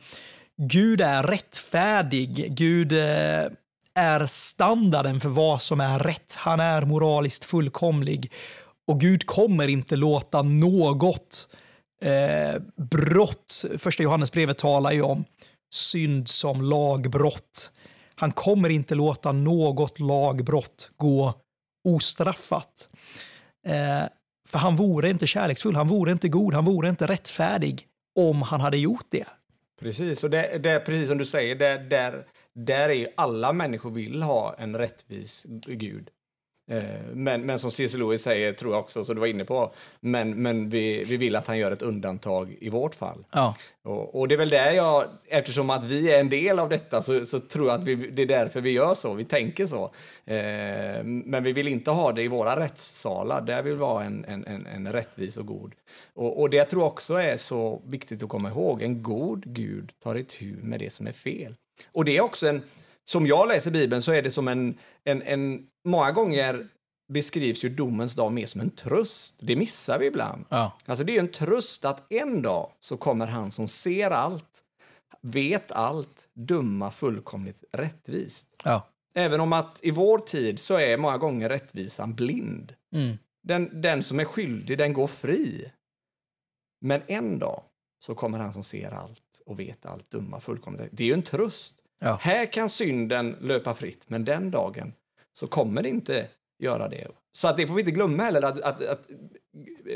Gud är rättfärdig. Gud eh, är standarden för vad som är rätt. Han är moraliskt fullkomlig. Och Gud kommer inte låta något eh, brott, första Johannesbrevet talar ju om synd som lagbrott. Han kommer inte låta något lagbrott gå ostraffat. Eh, för han vore inte kärleksfull, han vore inte god, han vore inte rättfärdig om han hade gjort det. Precis, och det, det precis som du säger, det, där, där är alla människor vill ha en rättvis Gud. Eh, men, men som C.S. Lewis säger, tror jag också, som du var inne på, men, men vi, vi vill att han gör ett undantag i vårt fall. Ja. Och, och det är väl där jag, eftersom att vi är en del av detta, så, så tror jag att vi, det är därför vi gör så, vi tänker så. Eh, men vi vill inte ha det i våra rättssalar, där vill vi ha en, en, en, en rättvis och god. Och, och det jag tror också är så viktigt att komma ihåg, en god Gud tar itu med det som är fel. Och det är också en, som jag läser Bibeln så är det som en, en, en många gånger beskrivs ju domens dag mer som en tröst. Det missar vi ibland. Ja. Alltså det är en tröst att en dag så kommer han som ser allt, vet allt, döma fullkomligt rättvist. Ja. Även om att i vår tid så är många gånger rättvisan blind. Mm. Den, den som är skyldig, den går fri. Men en dag så kommer han som ser allt och vet allt, döma fullkomligt. Det är ju en tröst. Ja. Här kan synden löpa fritt, men den dagen så kommer det inte göra det. Så att det får vi inte glömma heller, att, att, att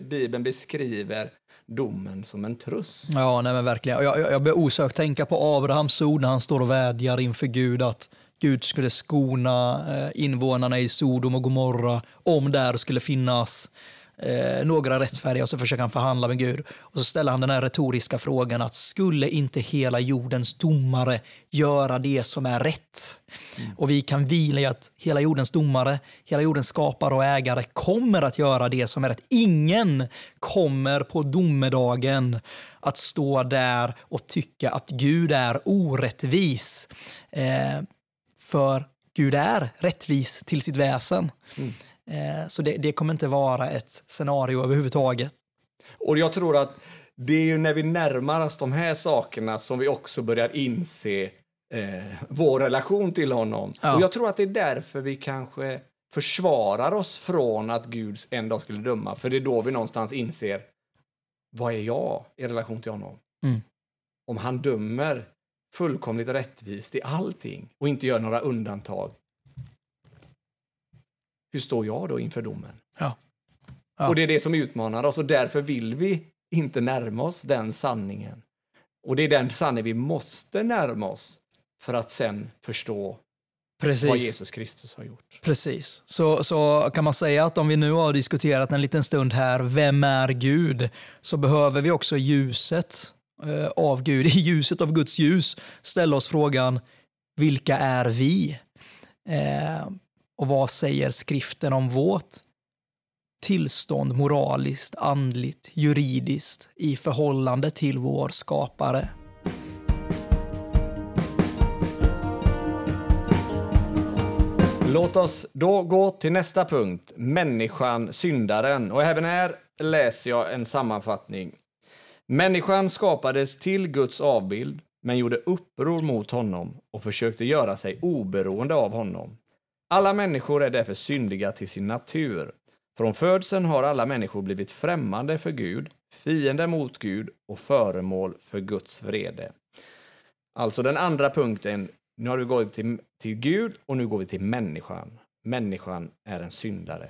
Bibeln beskriver domen som en tröst. Ja, nej men verkligen. Jag, jag, jag börjar osökt tänka på Abrahams ord när han står och vädjar inför Gud att Gud skulle skona eh, invånarna i Sodom och Gomorra om där skulle finnas eh, några rättfärdiga och så försöker han förhandla med Gud. Och så ställer han den här retoriska frågan att skulle inte hela jordens domare göra det som är rätt? Mm. Och vi kan vila i att hela jordens domare, hela jordens skapare och ägare kommer att göra det som är rätt. Ingen kommer på domedagen att stå där och tycka att Gud är orättvis. Eh, för Gud är rättvis till sitt väsen. Mm. Eh, så det, det, kommer inte vara ett scenario överhuvudtaget. Och jag tror att det är ju när vi närmar oss de här sakerna som vi också börjar inse eh, vår relation till honom. Ja. Och jag tror att det är därför vi kanske försvarar oss från att Gud en dag skulle döma. För det är då vi någonstans inser, vad är jag i relation till honom? Mm. Om han dömer fullkomligt rättvist i allting och inte gör några undantag. Hur står jag då inför domen? Ja. ja. Och det är det som utmanar oss och därför vill vi inte närma oss den sanningen. Och det är den sanning vi måste närma oss för att sen förstå Precis. vad Jesus Kristus har gjort. Precis. Så, så kan man säga att om vi nu har diskuterat en liten stund här, vem är Gud? Så behöver vi också ljuset Eh, av Gud, i ljuset av Guds ljus, ställa oss frågan vilka är vi? Och vad säger skriften om vårt tillstånd moraliskt, andligt, juridiskt i förhållande till vår skapare? Låt oss då gå till nästa punkt, människan, syndaren. Och även här läser jag en sammanfattning. Människan skapades till Guds avbild, men gjorde uppror mot honom och försökte göra sig oberoende av honom. Alla människor är därför syndiga till sin natur. Från födseln har alla människor blivit främmande för Gud, fiender mot Gud och föremål för Guds vrede. Alltså den andra punkten, nu har vi gått till, till Gud och nu går vi till människan. Människan är en syndare.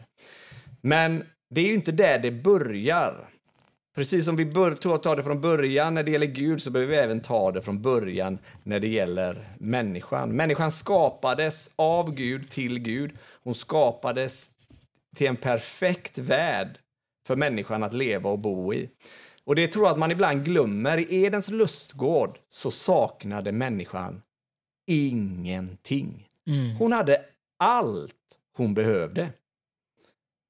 Men det är ju inte där det börjar. Precis som vi bör ta det från början när det gäller Gud så behöver vi även ta det från början när det gäller människan. Människan skapades av Gud till Gud. Hon skapades till en perfekt värld för människan att leva och bo i. Och det tror jag att man ibland glömmer. I Edens lustgård så saknade människan ingenting. Mm. Hon hade allt hon behövde.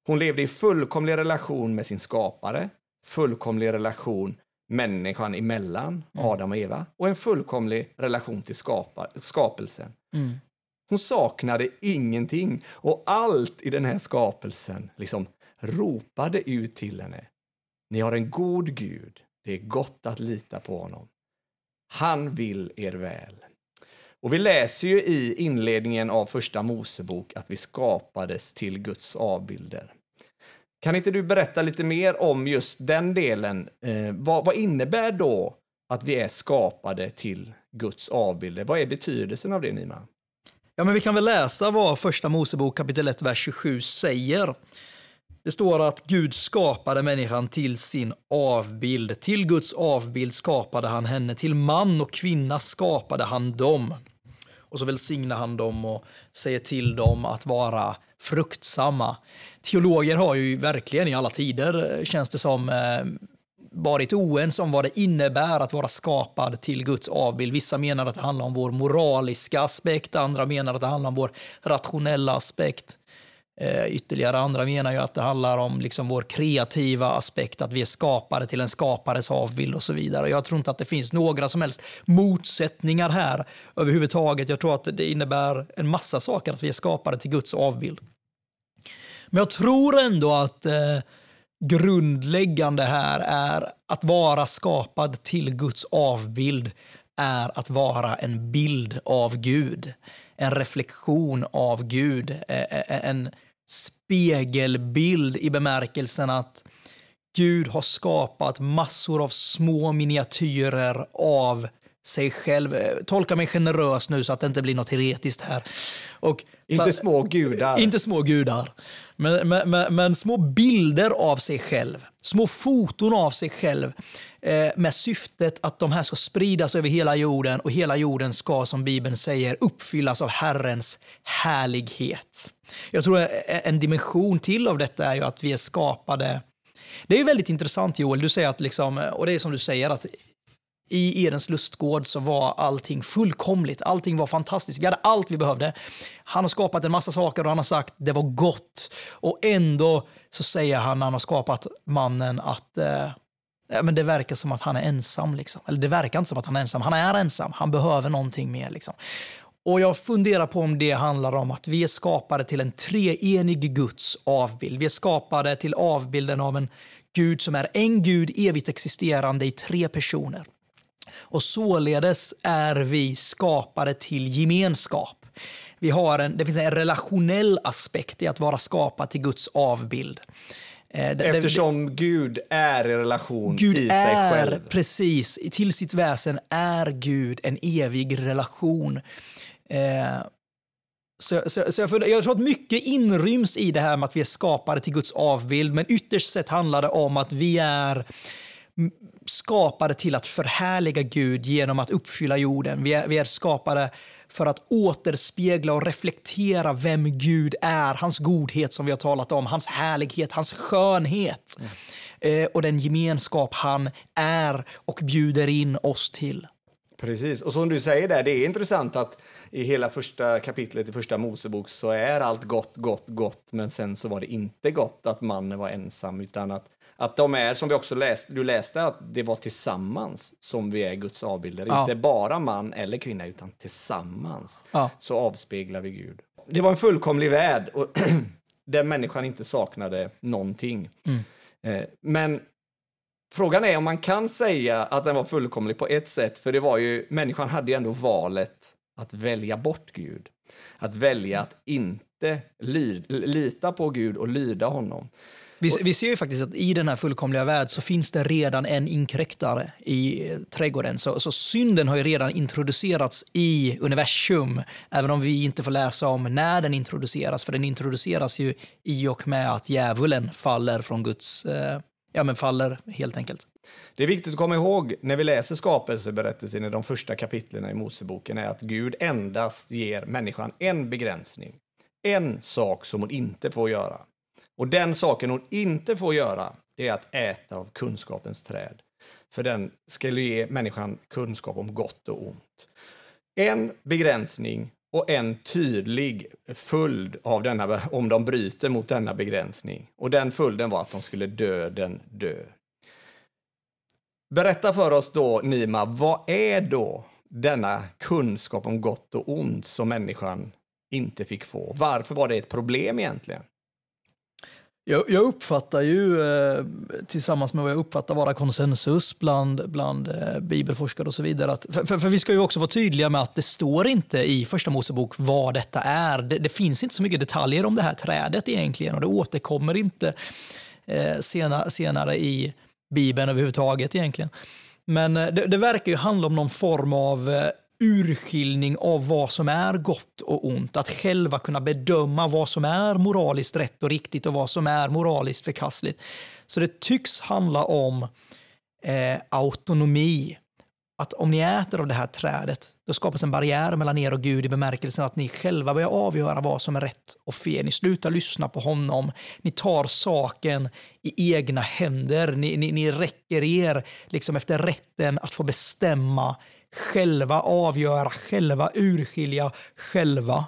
Hon levde i fullkomlig relation med sin skapare fullkomlig relation människan emellan, mm. Adam och Eva, och en fullkomlig relation till skapa, skapelsen. Mm. Hon saknade ingenting och allt i den här skapelsen liksom ropade ut till henne. Ni har en god Gud. Det är gott att lita på honom. Han vill er väl. Och vi läser ju i inledningen av första Mosebok att vi skapades till Guds avbilder. Kan inte du berätta lite mer om just den delen? Eh, vad, vad, innebär då att vi är skapade till Guds avbilder? Vad är betydelsen av det, Nima? Ja, men vi kan väl läsa vad första Mosebok kapitel 1, vers 27 säger. Det står att Gud skapade människan till sin avbild. Till Guds avbild skapade han henne. Till man och kvinna skapade han dem. Och så välsignar han dem och säger till dem att vara fruktsamma. Teologer har ju verkligen i alla tider, eh, känns det som, eh, varit oense om vad det innebär att vara skapad till Guds avbild. Vissa menar att det handlar om vår moraliska aspekt, andra menar att det handlar om vår rationella aspekt. Eh, ytterligare andra menar ju att det handlar om liksom vår kreativa aspekt, att vi är skapade till en skapares avbild och så vidare. Jag tror inte att det finns några som helst motsättningar här överhuvudtaget. Jag tror att det innebär en massa saker att vi är skapade till Guds avbild. Men jag tror ändå att eh, grundläggande här är att vara skapad till Guds avbild är att vara en bild av Gud. En reflektion av Gud. Eh, eh, eh en spegelbild i bemärkelsen att Gud har skapat massor av små miniatyrer av sig själv. Eh, tolka mig generöst nu så att det inte blir något heretiskt här. Och, inte små gudar. Inte små gudar. Men, men, men, men, små bilder av sig själv små foton av sig själv eh, med syftet att de här ska spridas över hela jorden och hela jorden ska, som Bibeln säger, uppfyllas av Herrens härlighet. Jag tror en dimension till av detta är ju att vi är skapade det är ju väldigt intressant Joel, du säger att liksom, och det är som du säger att i Edens lustgård så var allting fullkomligt, allting var fantastiskt. Vi hade allt vi behövde. Han har skapat en massa saker och han har sagt det var gott. Och ändå så säger han när han har skapat mannen att eh, men det verkar som att han är ensam. Liksom. Eller det verkar inte som att han är ensam. Han är ensam. Han behöver någonting mer. Liksom. Och jag funderar på om det handlar om att vi är skapade till en treenig Guds avbild. Vi är skapade till avbilden av en Gud som är en Gud evigt existerande i tre personer. Och således är vi skapade till gemenskap. Vi har en, det finns en relationell aspekt i att vara skapad till Guds avbild. Eh, Eftersom Gud är i relation Gud i sig är, själv. Precis, till sitt väsen är Gud en evig relation. Eh, så, så, så jag, jag, tror att mycket inryms i det här med att vi är skapade till Guds avbild, men ytterst sett handlar det om att vi är skapade till att förhärliga Gud genom att uppfylla jorden. Vi är, vi är skapade för att återspegla och reflektera vem Gud är, hans godhet som vi har talat om, hans härlighet, hans skönhet mm. eh, och den gemenskap han är och bjuder in oss till. Precis, och som du säger där, det är intressant att i hela första kapitlet i första Mosebok så är allt gott, gott, gott, men sen så var det inte gott att mannen var ensam, utan att, att de är, som vi också läste, du läste, att det var tillsammans som vi är Guds avbilder. Ja. Inte bara man eller kvinna, utan tillsammans ja. så avspeglar vi Gud. Det var en fullkomlig värld och där människan inte saknade någonting. Mm. Eh, men Frågan är om man kan säga att den var fullkomlig på ett sätt, för det var ju, människan hade ju ändå valet att välja bort Gud. Att välja att inte ly, lita på Gud och lyda honom. Vi, vi, ser ju faktiskt att i den här fullkomliga världen så finns det redan en inkräktare i eh, trädgården. Så, så synden har ju redan introducerats i universum, även om vi inte får läsa om när den introduceras, för den introduceras ju i och med att djävulen faller från Guds eh, ja, men faller helt enkelt. Det är viktigt att komma ihåg när vi läser skapelseberättelsen i de första kapitlen i Moseboken är att Gud endast ger människan en begränsning. En sak som hon inte får göra. Och den saken hon inte får göra, det är att äta av kunskapens träd. För den skulle ge människan kunskap om gott och ont. En begränsning och en tydlig följd av denna, om de bryter mot denna begränsning. Och den följden var att de skulle döden dö. Berätta för oss då, Nima, vad är då denna kunskap om gott och ont som människan inte fick få? Varför var det ett problem egentligen? Jag, jag uppfattar ju, eh, tillsammans med vad jag uppfattar vara konsensus bland, bland eh, bibelforskare och så vidare, att, för, för, för, vi ska ju också vara tydliga med att det står inte i Första Mosebok vad detta är. Det, det, finns inte så mycket detaljer om det här trädet egentligen och det återkommer inte eh, senare, senare i Bibeln överhuvudtaget egentligen. Men eh, det, det, verkar ju handla om någon form av eh, urskiljning av vad som är gott och ont. Att själva kunna bedöma vad som är moraliskt rätt och riktigt och vad som är moraliskt förkastligt. Så det tycks handla om eh, autonomi. Att om ni äter av det här trädet, då skapas en barriär mellan er och Gud i bemärkelsen att ni själva börjar avgöra vad som är rätt och fel. Ni slutar lyssna på honom. Ni tar saken i egna händer. Ni, ni, ni räcker er liksom efter rätten att få bestämma själva avgöra, själva urskilja, själva.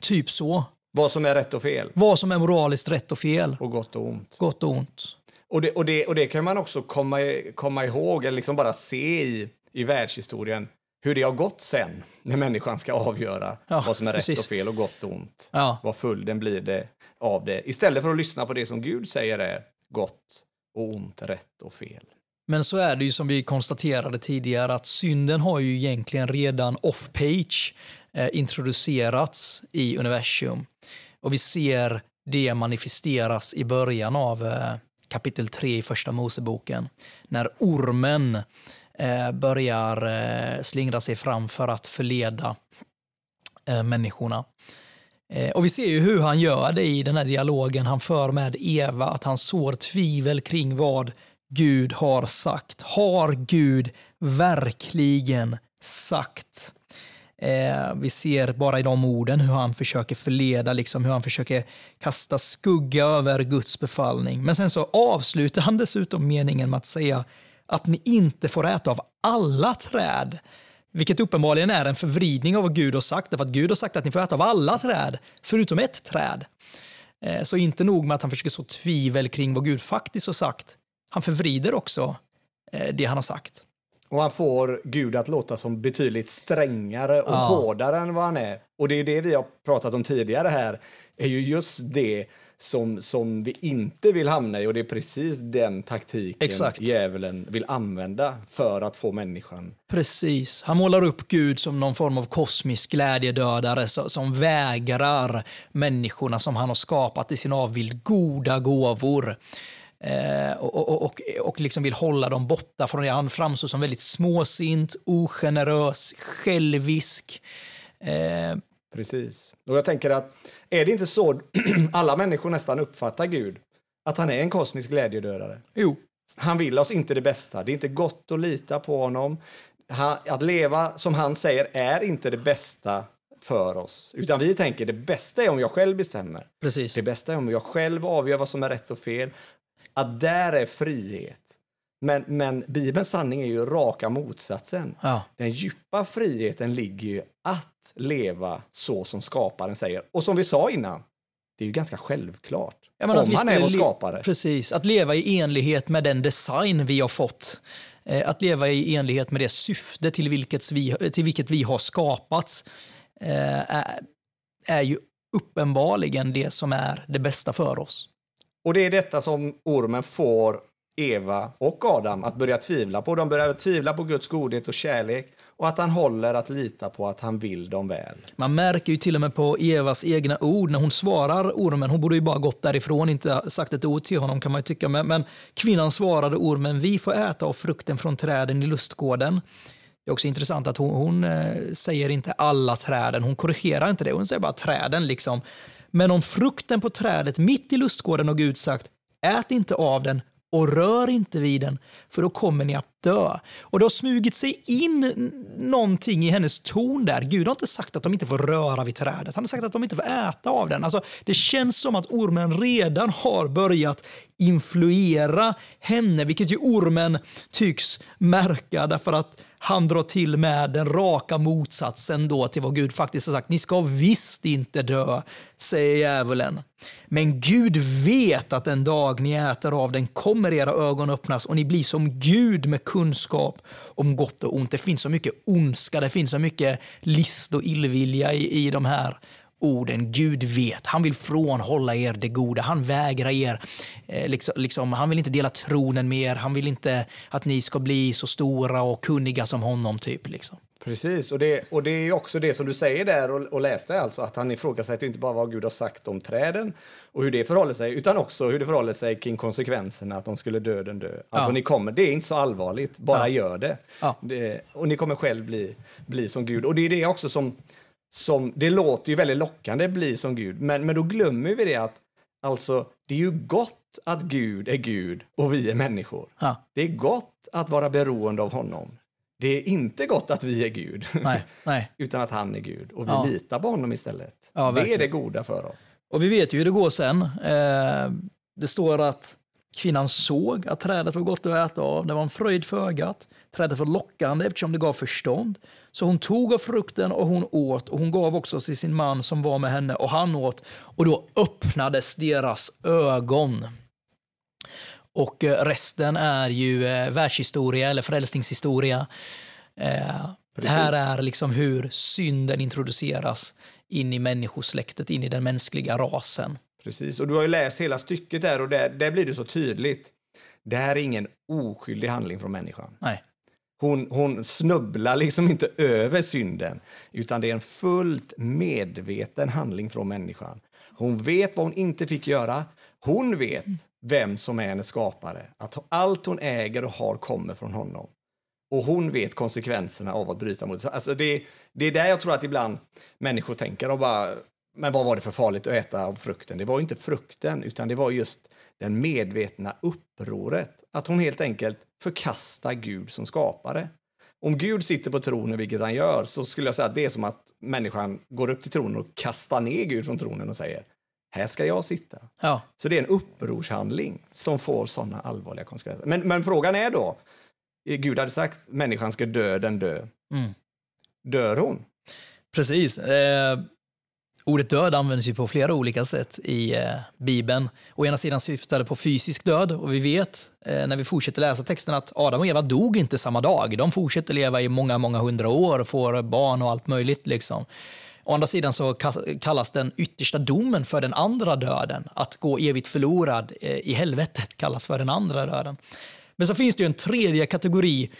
Typ så. Vad som är rätt och fel. Vad som är moraliskt rätt och fel. Och gott och ont. Gott och ont. Och det, och det, och det kan man också komma, komma ihåg, eller liksom bara se i, i världshistorien, hur det har gått sen, när människan ska avgöra ja, vad som är precis. rätt och fel och gott och ont. Ja. Vad följden blir det av det. Istället för att lyssna på det som Gud säger är gott och ont, rätt och fel. Men så är det ju som vi konstaterade tidigare att synden har ju egentligen redan off-page eh, introducerats i universum. Och vi ser det manifesteras i början av eh, kapitel 3 i första Moseboken. När ormen eh, börjar slingra sig fram för att förleda människorna. Och vi ser ju hur han gör det i den här dialogen han för med Eva, att han sår tvivel kring vad Gud har sagt. Har Gud verkligen sagt? Eh, vi ser bara i de orden hur han försöker förleda, liksom, hur han försöker kasta skugga över Guds befallning. Men sen så avslutar han dessutom meningen med att säga att ni inte får äta av alla träd. Vilket uppenbarligen är en förvridning av vad Gud har sagt, därför att Gud har sagt att ni får äta av alla träd, förutom ett träd. Eh, så inte nog med att han försöker så tvivel kring vad Gud faktiskt har sagt, han förvrider också eh, det han har sagt. Och han får Gud att låta som betydligt strängare och ja. hårdare än vad han är. Och det är det vi har pratat om tidigare här, är ju just det som, som vi inte vill hamna i och det är precis den taktiken Exakt. djävulen vill använda för att få människan. Precis. Han målar upp Gud som någon form av kosmisk glädjedödare som vägrar människorna som han har skapat i sin avbild goda gåvor. Eh, och, och, och, och liksom vill hålla dem borta från det. Han framstår som väldigt småsint, ogenerös, självisk. Eh, Precis. Och jag tänker att är det inte så alla människor nästan uppfattar Gud? Att han är en kosmisk glädjedödare? Jo. Han vill oss inte det bästa. Det är inte gott att lita på honom. Han, att leva som han säger är inte det bästa för oss. Utan vi tänker det bästa är om jag själv bestämmer. Precis. Det bästa är om jag själv avgör vad som är rätt och fel. Att där är frihet. Men, men Bibelns sanning är ju raka motsatsen. Ja. Den djupa friheten ligger ju att leva så som skaparen säger. Och som vi sa innan, det är ju ganska självklart. Ja, om han är vår skapare. Precis, att leva i enlighet med den design vi har fått. Eh, att leva i enlighet med det syfte till vilket vi, till vilket vi har skapats eh, är, är ju uppenbarligen det som är det bästa för oss. Och det är detta som ormen får Eva och Adam att börja tvivla på. De börjar tvivla på Guds godhet och kärlek och att han håller att lita på att han vill dem väl. Man märker ju till och med på Evas egna ord när hon svarar ormen. Hon borde ju bara gått därifrån, inte sagt ett ord till honom kan man ju tycka. Men, men kvinnan svarade ormen, vi får äta av frukten från träden i lustgården. Det är också intressant att hon, hon eh, säger inte alla träden, hon korrigerar inte det, hon säger bara träden. liksom. Men om frukten på trädet mitt i lustgården har Gud sagt, ät inte av den och rör inte vid den, för då kommer ni att dö. Och det har smugit sig in någonting i hennes ton där. Gud har inte sagt att de inte får röra vid trädet, han har sagt att de inte får äta av den. Alltså, det känns som att ormen redan har börjat influera henne, vilket ju ormen tycks märka därför att han drar till med den raka motsatsen då till vad Gud faktiskt har sagt. Ni ska visst inte dö, säger djävulen. Men Gud vet att den dag ni äter av den kommer era ögon öppnas och ni blir som Gud med kunskap om gott och ont. Det finns så mycket ondska, det finns så mycket list och illvilja i, i de här orden. Gud vet, han vill frånhålla er det goda. Han vägrar er, eh, liksom, liksom, han vill inte dela tronen med er. Han vill inte att ni ska bli så stora och kunniga som honom. typ. Liksom. Precis, och det, och det är också det som du säger där och, och läste alltså, att han ifrågasätter inte bara vad Gud har sagt om träden och hur det förhåller sig, utan också hur det förhåller sig kring konsekvenserna, att de skulle döden dö. Alltså ja. ni kommer, det är inte så allvarligt, bara ja. gör det. Ja. det. Och ni kommer själv bli, bli som Gud. Och det är det också som som, det låter ju väldigt lockande, bli som Gud, men, men då glömmer vi det att alltså, det är ju gott att Gud är Gud och vi är människor. Ja. Det är gott att vara beroende av honom. Det är inte gott att vi är Gud, nej, nej. utan att han är Gud och vi ja. litar på honom istället. Ja, det är det goda för oss. Och vi vet ju hur det går sen. Eh, det står att Kvinnan såg att trädet var gott att äta av, det var en fröjd för ögat. Trädet var lockande eftersom det gav förstånd. Så hon tog av frukten och hon åt och hon gav också till sin man som var med henne och han åt och då öppnades deras ögon. Och eh, resten är ju eh, världshistoria eller frälsningshistoria. Eh, det här är liksom hur synden introduceras in i människosläktet, in i den mänskliga rasen. Precis, och du har ju läst hela stycket där och där, där blir det så tydligt. Det här är ingen oskyldig handling från människan. Nej. Hon, hon snubblar liksom inte över synden, utan det är en fullt medveten handling från människan. Hon vet vad hon inte fick göra. Hon vet vem som är hennes skapare. Att allt hon äger och har kommer från honom. Och hon vet konsekvenserna av att bryta mot det. Alltså det, det är där jag tror att ibland människor tänker och bara Men vad var det för farligt att äta av frukten? Det var ju inte frukten, utan det var just den medvetna upproret. Att hon helt enkelt förkastar Gud som skapare. Om Gud sitter på tronen, vilket han gör, så skulle jag säga att det är som att människan går upp till tronen och kastar ner Gud från tronen och säger här ska jag sitta. Ja. Så det är en upprorshandling som får sådana allvarliga konsekvenser. Men, men frågan är då, Gud hade sagt människan ska dö, den dö. Mm. Dör hon? Precis. Eh, ordet död används ju på flera olika sätt i eh, Bibeln. Å ena sidan syftar det på fysisk död och vi vet eh, när vi fortsätter läsa texten att Adam och Eva dog inte samma dag. De fortsätter leva i många, många hundra år, får barn och allt möjligt. Liksom. Å andra sidan så kallas den yttersta domen för den andra döden. Att gå evigt förlorad eh, i helvetet kallas för den andra döden. Men så finns det ju en tredje kategori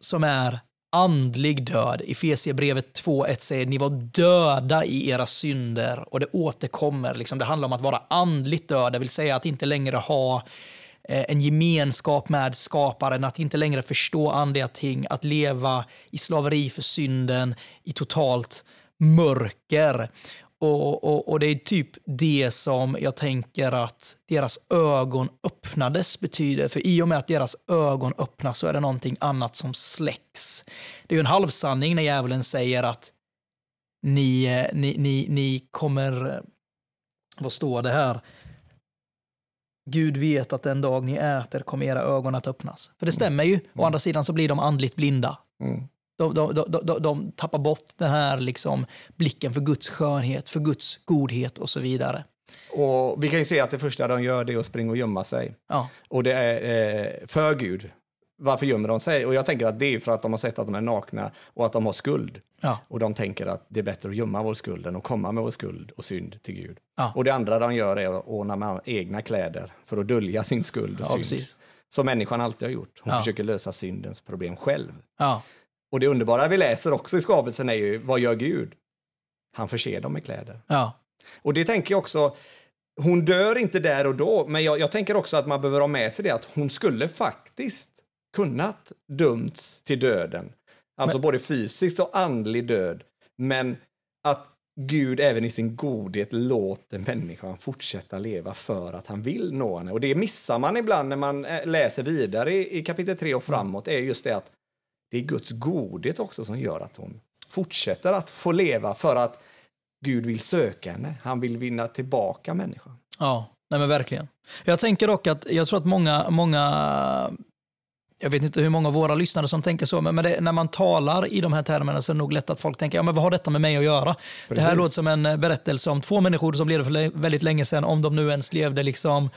som är andlig död. I Efesierbrevet 2.1 säger ni var döda i era synder och det återkommer. Liksom, det handlar om att vara andligt död, det vill säga att inte längre ha eh, en gemenskap med skaparen, att inte längre förstå andliga ting, att leva i slaveri för synden, i totalt mörker. Och, och, och, det är typ det som jag tänker att deras ögon öppnades betyder. För i och med att deras ögon öppnas så är det någonting annat som släcks. Det är ju en halvsanning när djävulen säger att ni, eh, ni, ni, ni kommer... Eh, vad står det här? Gud vet att den dag ni äter kommer era ögon att öppnas. För det stämmer ju. Å andra sidan så blir de andligt blinda. Mm. De, de, de, de, tappar bort den här liksom blicken för Guds skönhet, för Guds godhet och så vidare. Och Vi kan ju se att det första de gör det är att springa och gömma sig. Ja. Och det är eh, för Gud. Varför gömmer de sig? Och jag tänker att det är för att de har sett att de är nakna och att de har skuld. Ja. Och de tänker att det är bättre att gömma vår skuld än att komma med vår skuld och synd till Gud. Ja. Och det andra de gör är att ordna med egna kläder för att dölja sin skuld och synd. Precis. Som människan alltid har gjort. Hon försöker lösa syndens problem själv. Och det underbara vi läser också i skapelsen är ju, vad gör Gud? Han förser dem med kläder. Ja. Och det tänker jag också, hon dör inte där och då, men jag, jag, tänker också att man behöver ha med sig det att hon skulle faktiskt kunnat dömts till döden. Alltså men... både fysiskt och andlig död. Men att Gud även i sin godhet låter människan fortsätta leva för att han vill nå henne. Och det missar man ibland när man eh, läser vidare i, i kapitel 3 och framåt, är just det att det är Guds godhet också som gör att hon fortsätter att få leva för att Gud vill söka henne. Han vill vinna tillbaka människan. Ja, nej men verkligen. Jag tänker dock att jag tror att många, många jag vet inte hur många av våra lyssnare som tänker så, men det, när man talar i de här termerna så är det nog lätt att folk tänker, ja men vad har detta med mig att göra? Precis. Det här låter som en berättelse om två människor som levde för väldigt länge sedan, om de nu ens levde liksom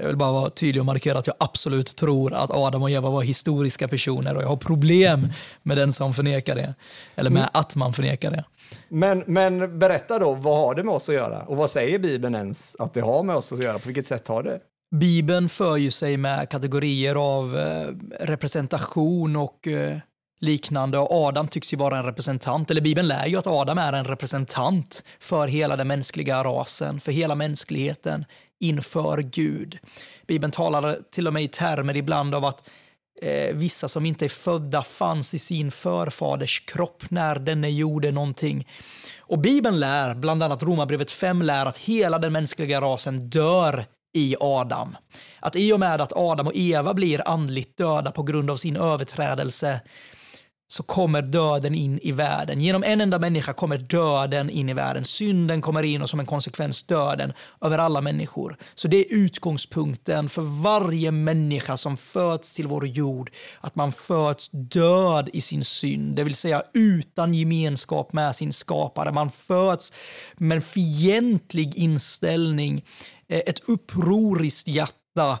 jag vill bara vara tydlig och markera att jag absolut tror att Adam och Eva var historiska personer och jag har problem med den som förnekar det. Eller med mm. att man förnekar det. Men, men berätta då, vad har det med oss att göra? Och vad säger Bibeln ens att det har med oss att göra? På vilket sätt har det? Bibeln för ju sig med kategorier av eh, representation och eh, liknande. Och Adam tycks ju vara en representant, eller Bibeln lär ju att Adam är en representant för hela den mänskliga rasen, för hela mänskligheten inför Gud. Bibeln talar till och med i termer ibland av att eh, vissa som inte är födda fanns i sin förfaders kropp när denne gjorde någonting. Och Bibeln lär, bland annat Romarbrevet 5 lär att hela den mänskliga rasen dör i Adam. Att i och med att Adam och Eva blir andligt döda på grund av sin överträdelse så kommer döden in i världen. Genom en enda människa kommer döden in i världen. Synden kommer in och som en konsekvens döden över alla människor. Så det är utgångspunkten för varje människa som föds till vår jord. Att man föds död i sin synd, det vill säga utan gemenskap med sin skapare. Man föds med en fientlig inställning, eh, ett upproriskt hjärta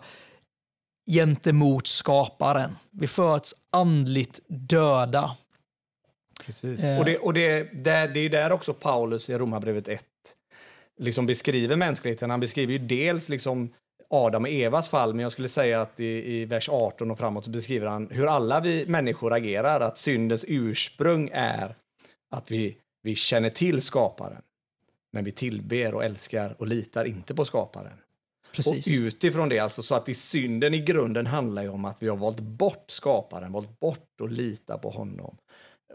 gentemot skaparen. Vi föds andligt döda. Precis. Eh. Och, det, och det, där, det är där också Paulus i Romarbrevet 1 liksom beskriver mänskligheten. Han beskriver ju dels liksom Adam och Evas fall, men jag skulle säga att i, i vers 18 och framåt beskriver han hur alla vi människor agerar, att syndens ursprung är att vi, vi känner till skaparen, men vi tillber och älskar och litar inte på skaparen. Precis. Och utifrån det, alltså, så att i synden i grunden handlar ju om att vi har valt bort skaparen, valt bort att lita på honom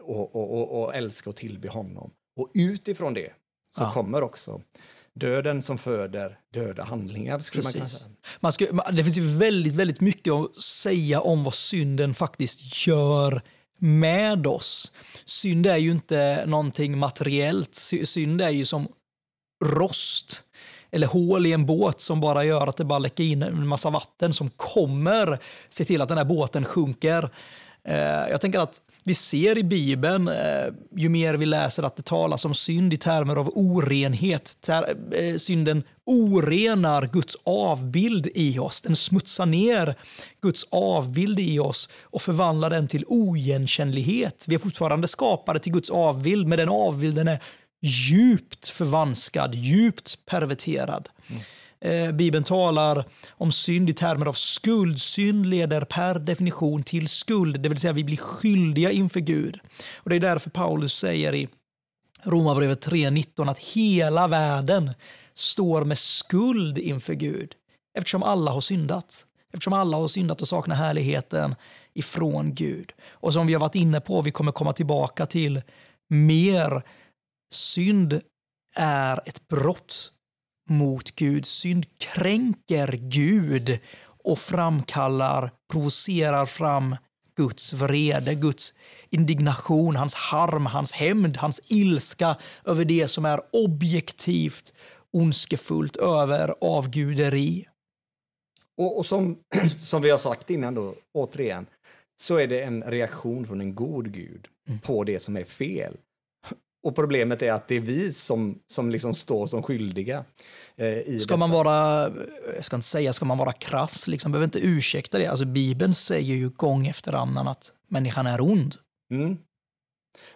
och, och, och, och älska och tillbe honom. Och utifrån det så Ja. kommer också döden som föder döda handlingar. Skulle man Precis. säga. Man ska, man- det finns ju väldigt, väldigt mycket att säga om vad synden faktiskt gör med oss. Synd är ju inte någonting materiellt. Sy- Synd är ju som rost eller hål i en båt som bara gör att det bara läcker in en massa vatten som kommer se till att den här båten sjunker. Eh, jag tänker att vi ser i Bibeln, eh, ju mer vi läser att det talas om synd i termer av orenhet. Ter, eh, synden orenar Guds avbild i oss. Den smutsar ner Guds avbild i oss och förvandlar den till oigenkännlighet. Vi är fortfarande skapade till Guds avbild, men den avbilden är djupt förvanskad, djupt perverterad. Eh, Bibeln talar om synd i termer av skuld. Synd leder per definition till skuld, det vill säga vi blir skyldiga inför Gud. Och Det är därför Paulus säger i Romarbrevet 3.19 att hela världen står med skuld inför Gud eftersom alla har syndat. Eftersom alla har syndat och saknar härligheten ifrån Gud. Och som vi har varit inne på, vi kommer komma tillbaka till mer, synd är ett brott mot Gud. Synd kränker Gud och framkallar, provocerar fram Guds vrede, Guds indignation, hans harm, hans hämnd, hans ilska över det som är objektivt ondskefullt, över avguderi. Och, och som, som vi har sagt innan då, återigen, så är det en reaktion från en god Gud Mm. på det som är fel. Och problemet är att det är vi som, som liksom står som skyldiga eh, i Ska detta. man vara, jag ska inte säga ska man vara krass, liksom, behöver inte ursäkta det. Alltså Bibeln säger ju gång efter annan att människan är ond. Mm.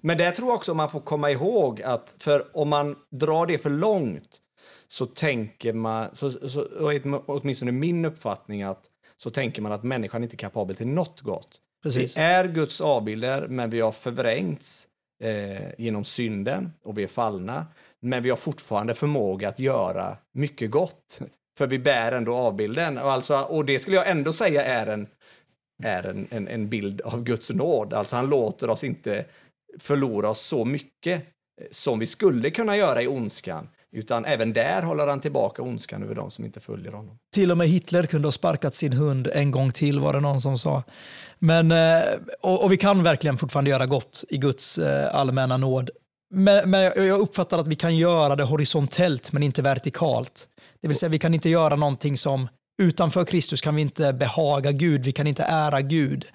Men det tror jag också man får komma ihåg att för om man drar det för långt så tänker man, så, så, åtminstone min uppfattning att så tänker man att människan inte är kapabel till något gott. Precis. Vi är Guds avbilder, men vi har förvrängts eh, genom synden och vi är fallna. Men vi har fortfarande förmåga att göra mycket gott. För vi bär ändå avbilden. Och, alltså, och det skulle jag ändå säga är en, är en, en, en bild av Guds nåd. Alltså han låter oss inte förlora oss så mycket som vi skulle kunna göra i ondskan. Utan även där håller han tillbaka ondskan över de som inte följer honom. Till och med Hitler kunde ha sparkat sin hund en gång till var det någon som sa. Men, eh, och, och vi kan verkligen fortfarande göra gott i Guds eh, allmänna nåd. Men, men jag uppfattar att vi kan göra det horisontellt men inte vertikalt. Det vill säga vi kan inte göra någonting som utanför Kristus kan vi inte behaga Gud, vi kan inte ära Gud.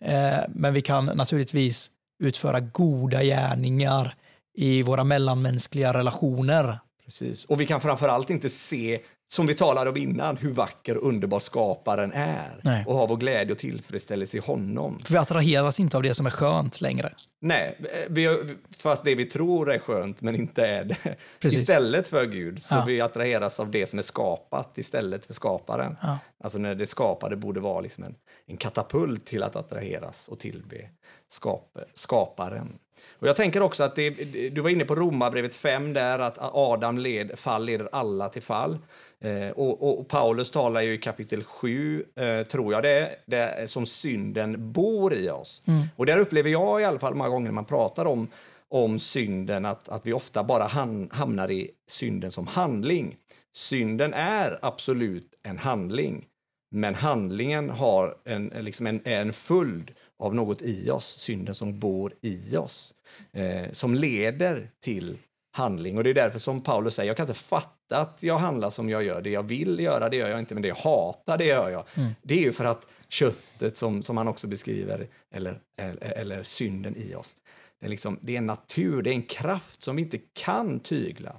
Eh, men vi kan naturligtvis utföra goda gärningar i våra mellanmänskliga relationer. Precis. Och vi kan framförallt inte se, som vi talade om innan, hur vacker och underbar skaparen är. Nej. Och ha vår glädje och tillfredsställelse i honom. För vi attraheras inte av det som är skönt längre. Nej, vi, fast det vi tror är skönt men inte är det. Precis. Istället för Gud, så Ja. vi attraheras av det som är skapat istället för skaparen. Ja. Alltså när det skapade borde vara liksom en, en katapult till att attraheras och tillbe skap, skaparen. Och jag tänker också att det, du var inne på Romarbrevet 5 där att Adam led, fall leder alla till fall. Eh, och, och, Paulus talar ju i kapitel 7, eh, tror jag det är, som synden bor i oss. Och där upplever jag i alla fall många gånger när man pratar om, om synden att, att vi ofta bara han, hamnar i synden som handling. Synden är absolut en handling, men handlingen har en, liksom en, är en följd av något i oss, synden som bor i oss, eh, som leder till handling. Och det är därför som Paulus säger, jag kan inte fatta att jag handlar som jag gör. Det jag vill göra, det gör jag inte, men det jag hatar, det gör jag. Det är ju för att köttet, som, som han också beskriver, eller, eller, eller synden i oss, det är, liksom, det är en natur, det är en kraft som vi inte kan tygla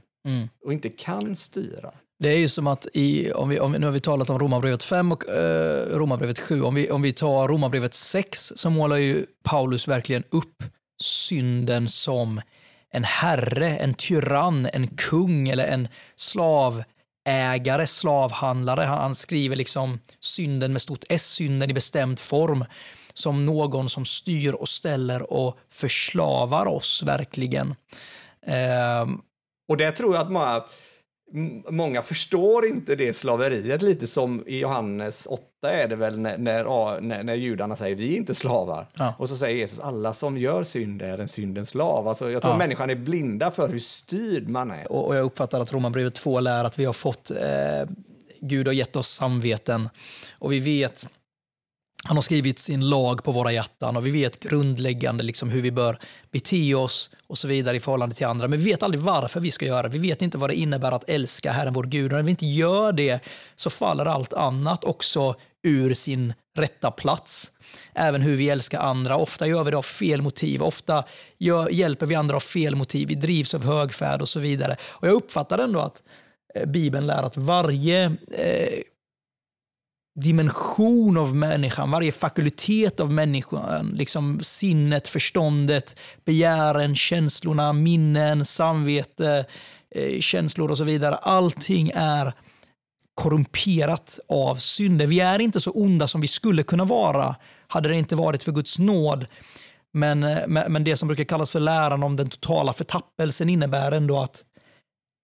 och inte kan styra. Det är ju som att, i, om vi, om, vi- nu har vi talat om Romarbrevet 5 och eh, Romarbrevet 7. Om vi, om vi tar Romarbrevet 6 så målar ju Paulus verkligen upp synden som en herre, en tyrann, en kung eller en slavägare, slavhandlare. Han, han skriver liksom synden med stort S, synden i bestämd form som någon som styr och ställer och förslavar oss verkligen. Eh, Och det tror jag att många många förstår inte det slaveriet, lite som i Johannes 8 är det väl när, när, när, när judarna säger vi är inte slavar. Ja. Och så säger Jesus alla som gör synd är en syndens slav. Alltså, jag tror Ja. människan är blinda för hur styrd man är. Och, och jag uppfattar att Romarbrevet 2 lär att vi har fått, eh, Gud har gett oss samveten och vi vet, han har skrivit sin lag på våra hjärtan och vi vet grundläggande liksom hur vi bör bete oss och så vidare i förhållande till andra. Men vi vet aldrig varför vi ska göra det. Vi vet inte vad det innebär att älska Herren vår Gud. Och när vi inte gör det så faller allt annat också ur sin rätta plats. Även hur vi älskar andra. Ofta gör vi det av fel motiv. Ofta gör, hjälper vi andra av fel motiv. Vi drivs av högfärd och så vidare. Och jag uppfattar ändå att eh, Bibeln lär att varje eh, dimension av människan, varje fakultet av människan, liksom sinnet, förståndet, begären, känslorna, minnen, samvete, eh, känslor och så vidare. Allting är korrumperat av synden. Vi är inte så onda som vi skulle kunna vara hade det inte varit för Guds nåd. Men, eh, men men det som brukar kallas för läran om den totala förtappelsen innebär ändå att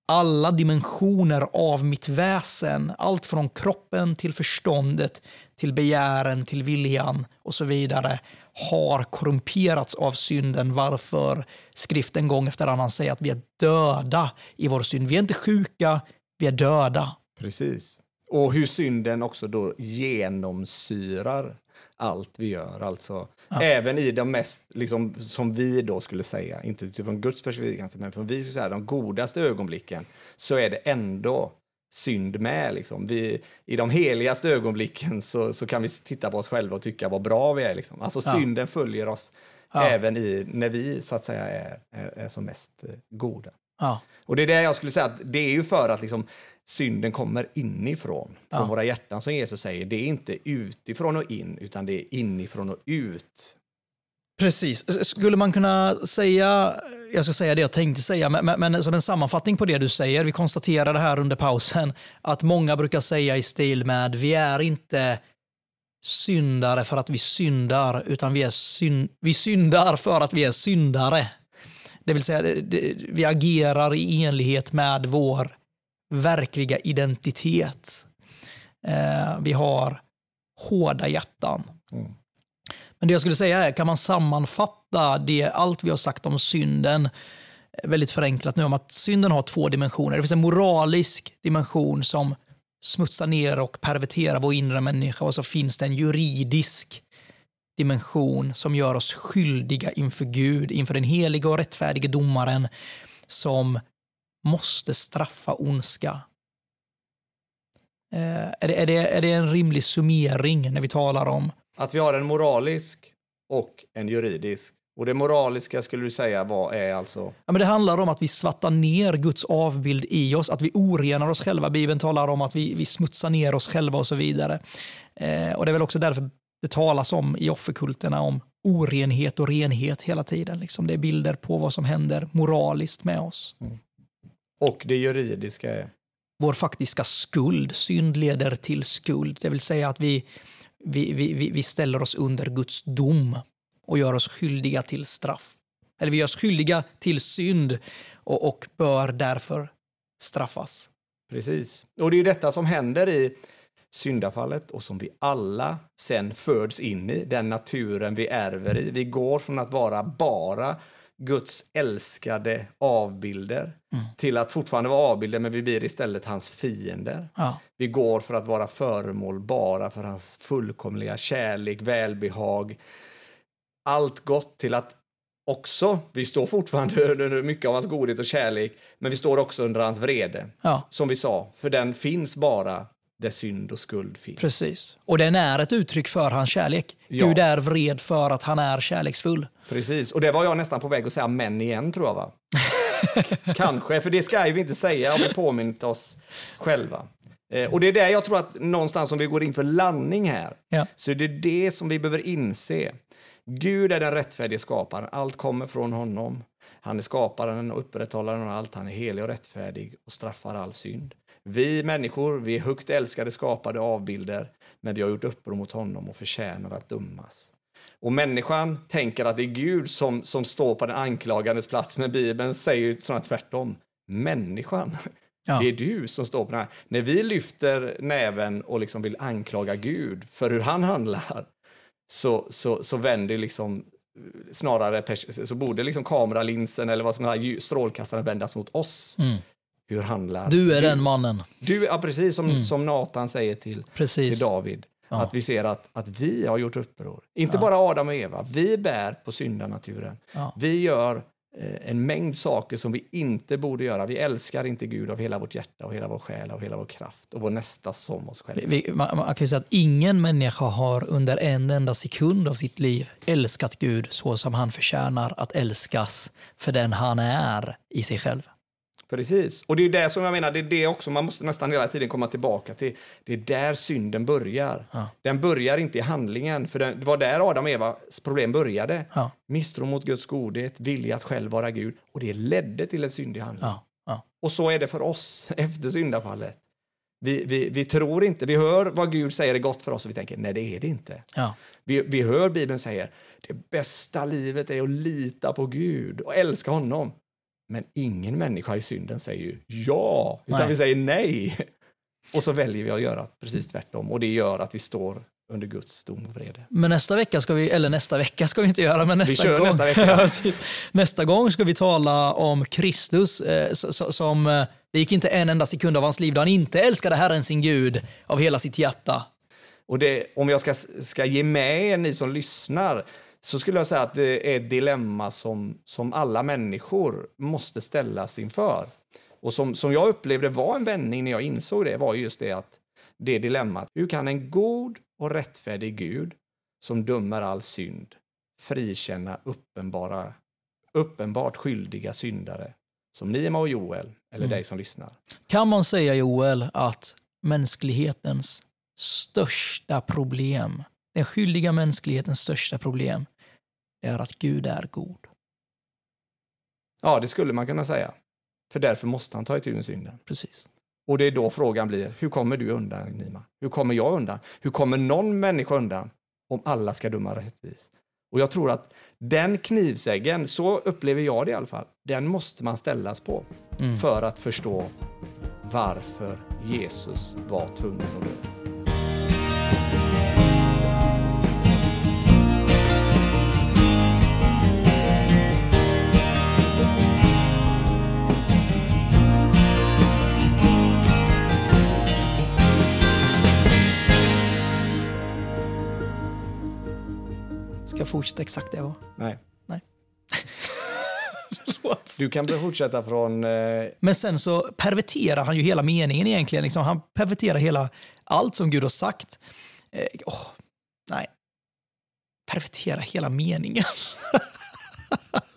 alla dimensioner av mitt väsen, allt från kroppen till förståndet, till begären, till viljan och så vidare, har korrumperats av synden varför skriften gång efter annan säger att vi är döda i vår synd. Vi är inte sjuka, vi är döda. Precis. Och hur synden också då genomsyrar allt vi gör. Alltså, Även i de mest, liksom, som vi då skulle säga, inte utifrån Guds perspektiv, kanske, men från vi skulle säga, de godaste ögonblicken, så är det ändå synd med. Liksom. Vi, I de heligaste ögonblicken så, så kan vi titta på oss själva och tycka vad bra vi är. Liksom. Alltså Ja. synden följer oss Ja. även i, när vi så att säga är, är, är som mest eh, goda. Ja. Och det är det jag skulle säga, att det är ju för att liksom, synden kommer inifrån, från Ja. våra hjärtan som Jesus säger. Det är inte utifrån och in, utan det är inifrån och ut. Precis. Skulle man kunna säga, jag ska säga det jag tänkte säga, men, men, men som en sammanfattning på det du säger, vi konstaterade här under pausen att många brukar säga i stil med vi är inte syndare för att vi syndar, utan vi, är syn, vi syndar för att vi är syndare. Det vill säga, vi agerar i enlighet med vår verkliga identitet. Eh, vi har hårda hjärtan. Mm. Men det jag skulle säga är, kan man sammanfatta det, allt vi har sagt om synden, eh, väldigt förenklat nu, om att synden har två dimensioner. Det finns en moralisk dimension som smutsar ner och perverterar vår inre människa och så finns det en juridisk dimension som gör oss skyldiga inför Gud, inför den heliga och rättfärdige domaren som måste straffa ondska. Eh, är, det, är, det, är det en rimlig summering när vi talar om Att vi har en moralisk och en juridisk. Och det moraliska skulle du säga vad är alltså? Ja, men det handlar om att vi svartar ner Guds avbild i oss, att vi orenar oss själva. Bibeln talar om att vi, vi smutsar ner oss själva och så vidare. Eh, och Det är väl också därför det talas om i offerkulterna om orenhet och renhet hela tiden. Liksom det är bilder på vad som händer moraliskt med oss. Och det juridiska är? Vår faktiska skuld, synd leder till skuld. Det vill säga att vi, vi, vi, vi- ställer oss under Guds dom och gör oss skyldiga till straff. Eller vi gör oss skyldiga till synd och, och bör därför straffas. Precis. Och det är ju detta som händer i syndafallet och som vi alla sen föds in i, den naturen vi ärver i. Vi går från att vara bara Guds älskade avbilder till att fortfarande vara avbilder, men vi blir istället hans fiender. Ja, Vi går för att vara föremål bara för hans fullkomliga kärlek, välbehag, allt gott till att också, vi står fortfarande under mycket av hans godhet och kärlek, men vi står också under hans vrede. ja, Som vi sa, för den finns bara där synd och skuld finns. precis. Och den är ett uttryck för hans kärlek. Ja. Gud är vred för att han är kärleksfull. Precis, och det var jag nästan på väg att säga män igen tror jag va? Kanske, för det ska vi inte säga har vi påmint oss själva. Eh, och det är där jag tror att någonstans om vi går in för landning här, Ja. så är det det som vi behöver inse. Gud är den rättfärdige skaparen, allt kommer från honom. Han är skaparen och upprätthållaren av allt, han är helig och rättfärdig och straffar all synd. Vi människor, vi är högt älskade skapade avbilder, men vi har gjort uppror mot honom och förtjänar att dömas. Och människan tänker att det är Gud som, som står på den anklagandes plats, men Bibeln säger ju sådana tvärtom. Människan Ja. Det är du som står på den här. När vi lyfter näven och liksom vill anklaga Gud för hur han handlar så, så, så vänder liksom snarare så borde liksom kameralinsen eller vad som är strålkastaren vändas mot oss. Mm. Hur handlar Du är Gud? den mannen. Du, ja, precis som, mm. som Nathan säger till, till David. Ja. Att vi ser att, att vi har gjort uppror. Inte ja. bara Adam och Eva, vi bär på syndanaturen. Ja. Vi gör eh, en mängd saker som vi inte borde göra. Vi älskar inte Gud av hela vårt hjärta, och hela vår själ, och hela vår kraft och vår nästa som oss själva. Vi, man, man, kan säga att ingen människa har under en enda sekund av sitt liv älskat Gud så som han förtjänar att älskas för den han är i sig själv. Precis. Och det är det som jag menar, det är det också man måste nästan hela tiden komma tillbaka till. Det är där synden börjar. Ja. Den börjar inte i handlingen, för det var där Adam och Evas problem började. Ja. Misstro mot Guds godhet, vilja att själv vara Gud. Och det ledde till en syndig handling. Ja. Ja. Och så är det för oss efter syndafallet. Vi, vi, vi tror inte, vi hör vad Gud säger är gott för oss och vi tänker nej det är det inte. Ja. Vi, vi hör Bibeln säga det bästa livet är att lita på Gud och älska honom. Men ingen människa i synden säger ju ja, utan nej. vi säger nej. Och så väljer vi att göra precis tvärtom och det gör att vi står under Guds dom och vrede. Men nästa vecka ska vi, eller nästa vecka ska vi inte göra, men nästa vi kör gång. Nästa, vecka. nästa gång ska vi tala om Kristus eh, som, eh, det gick inte en enda sekund av hans liv då han inte älskade Herren sin Gud av hela sitt hjärta. Och det, om jag ska, ska ge med er, ni som lyssnar, så skulle jag säga att det är ett dilemma som, som alla människor måste ställas inför. Och som, som jag upplevde var en vändning när jag insåg det var just det att det dilemmat. Hur kan en god och rättfärdig Gud som dömer all synd frikänna uppenbara, uppenbart skyldiga syndare som Nima och Joel eller mm. dig som lyssnar? Kan man säga Joel att mänsklighetens största problem, den skyldiga mänsklighetens största problem är att Gud är god. Ja, det skulle man kunna säga. För därför måste han ta itu med synden. Precis. Och det är då frågan blir, hur kommer du undan, Nima? Hur kommer jag undan? Hur kommer någon människa undan om alla ska döma rättvis? Och jag tror att den knivsäggen, så upplever jag det i alla fall, den måste man ställas på mm. för att förstå varför Jesus var tvungen att dö. Ska fortsätta exakt där jag var. Nej. Nej. du kan fortsätta från... Eh... Men sen så perverterar han ju hela meningen egentligen. Liksom. Han perverterar hela allt som Gud har sagt. Eh, oh, nej. Pervertera hela meningen.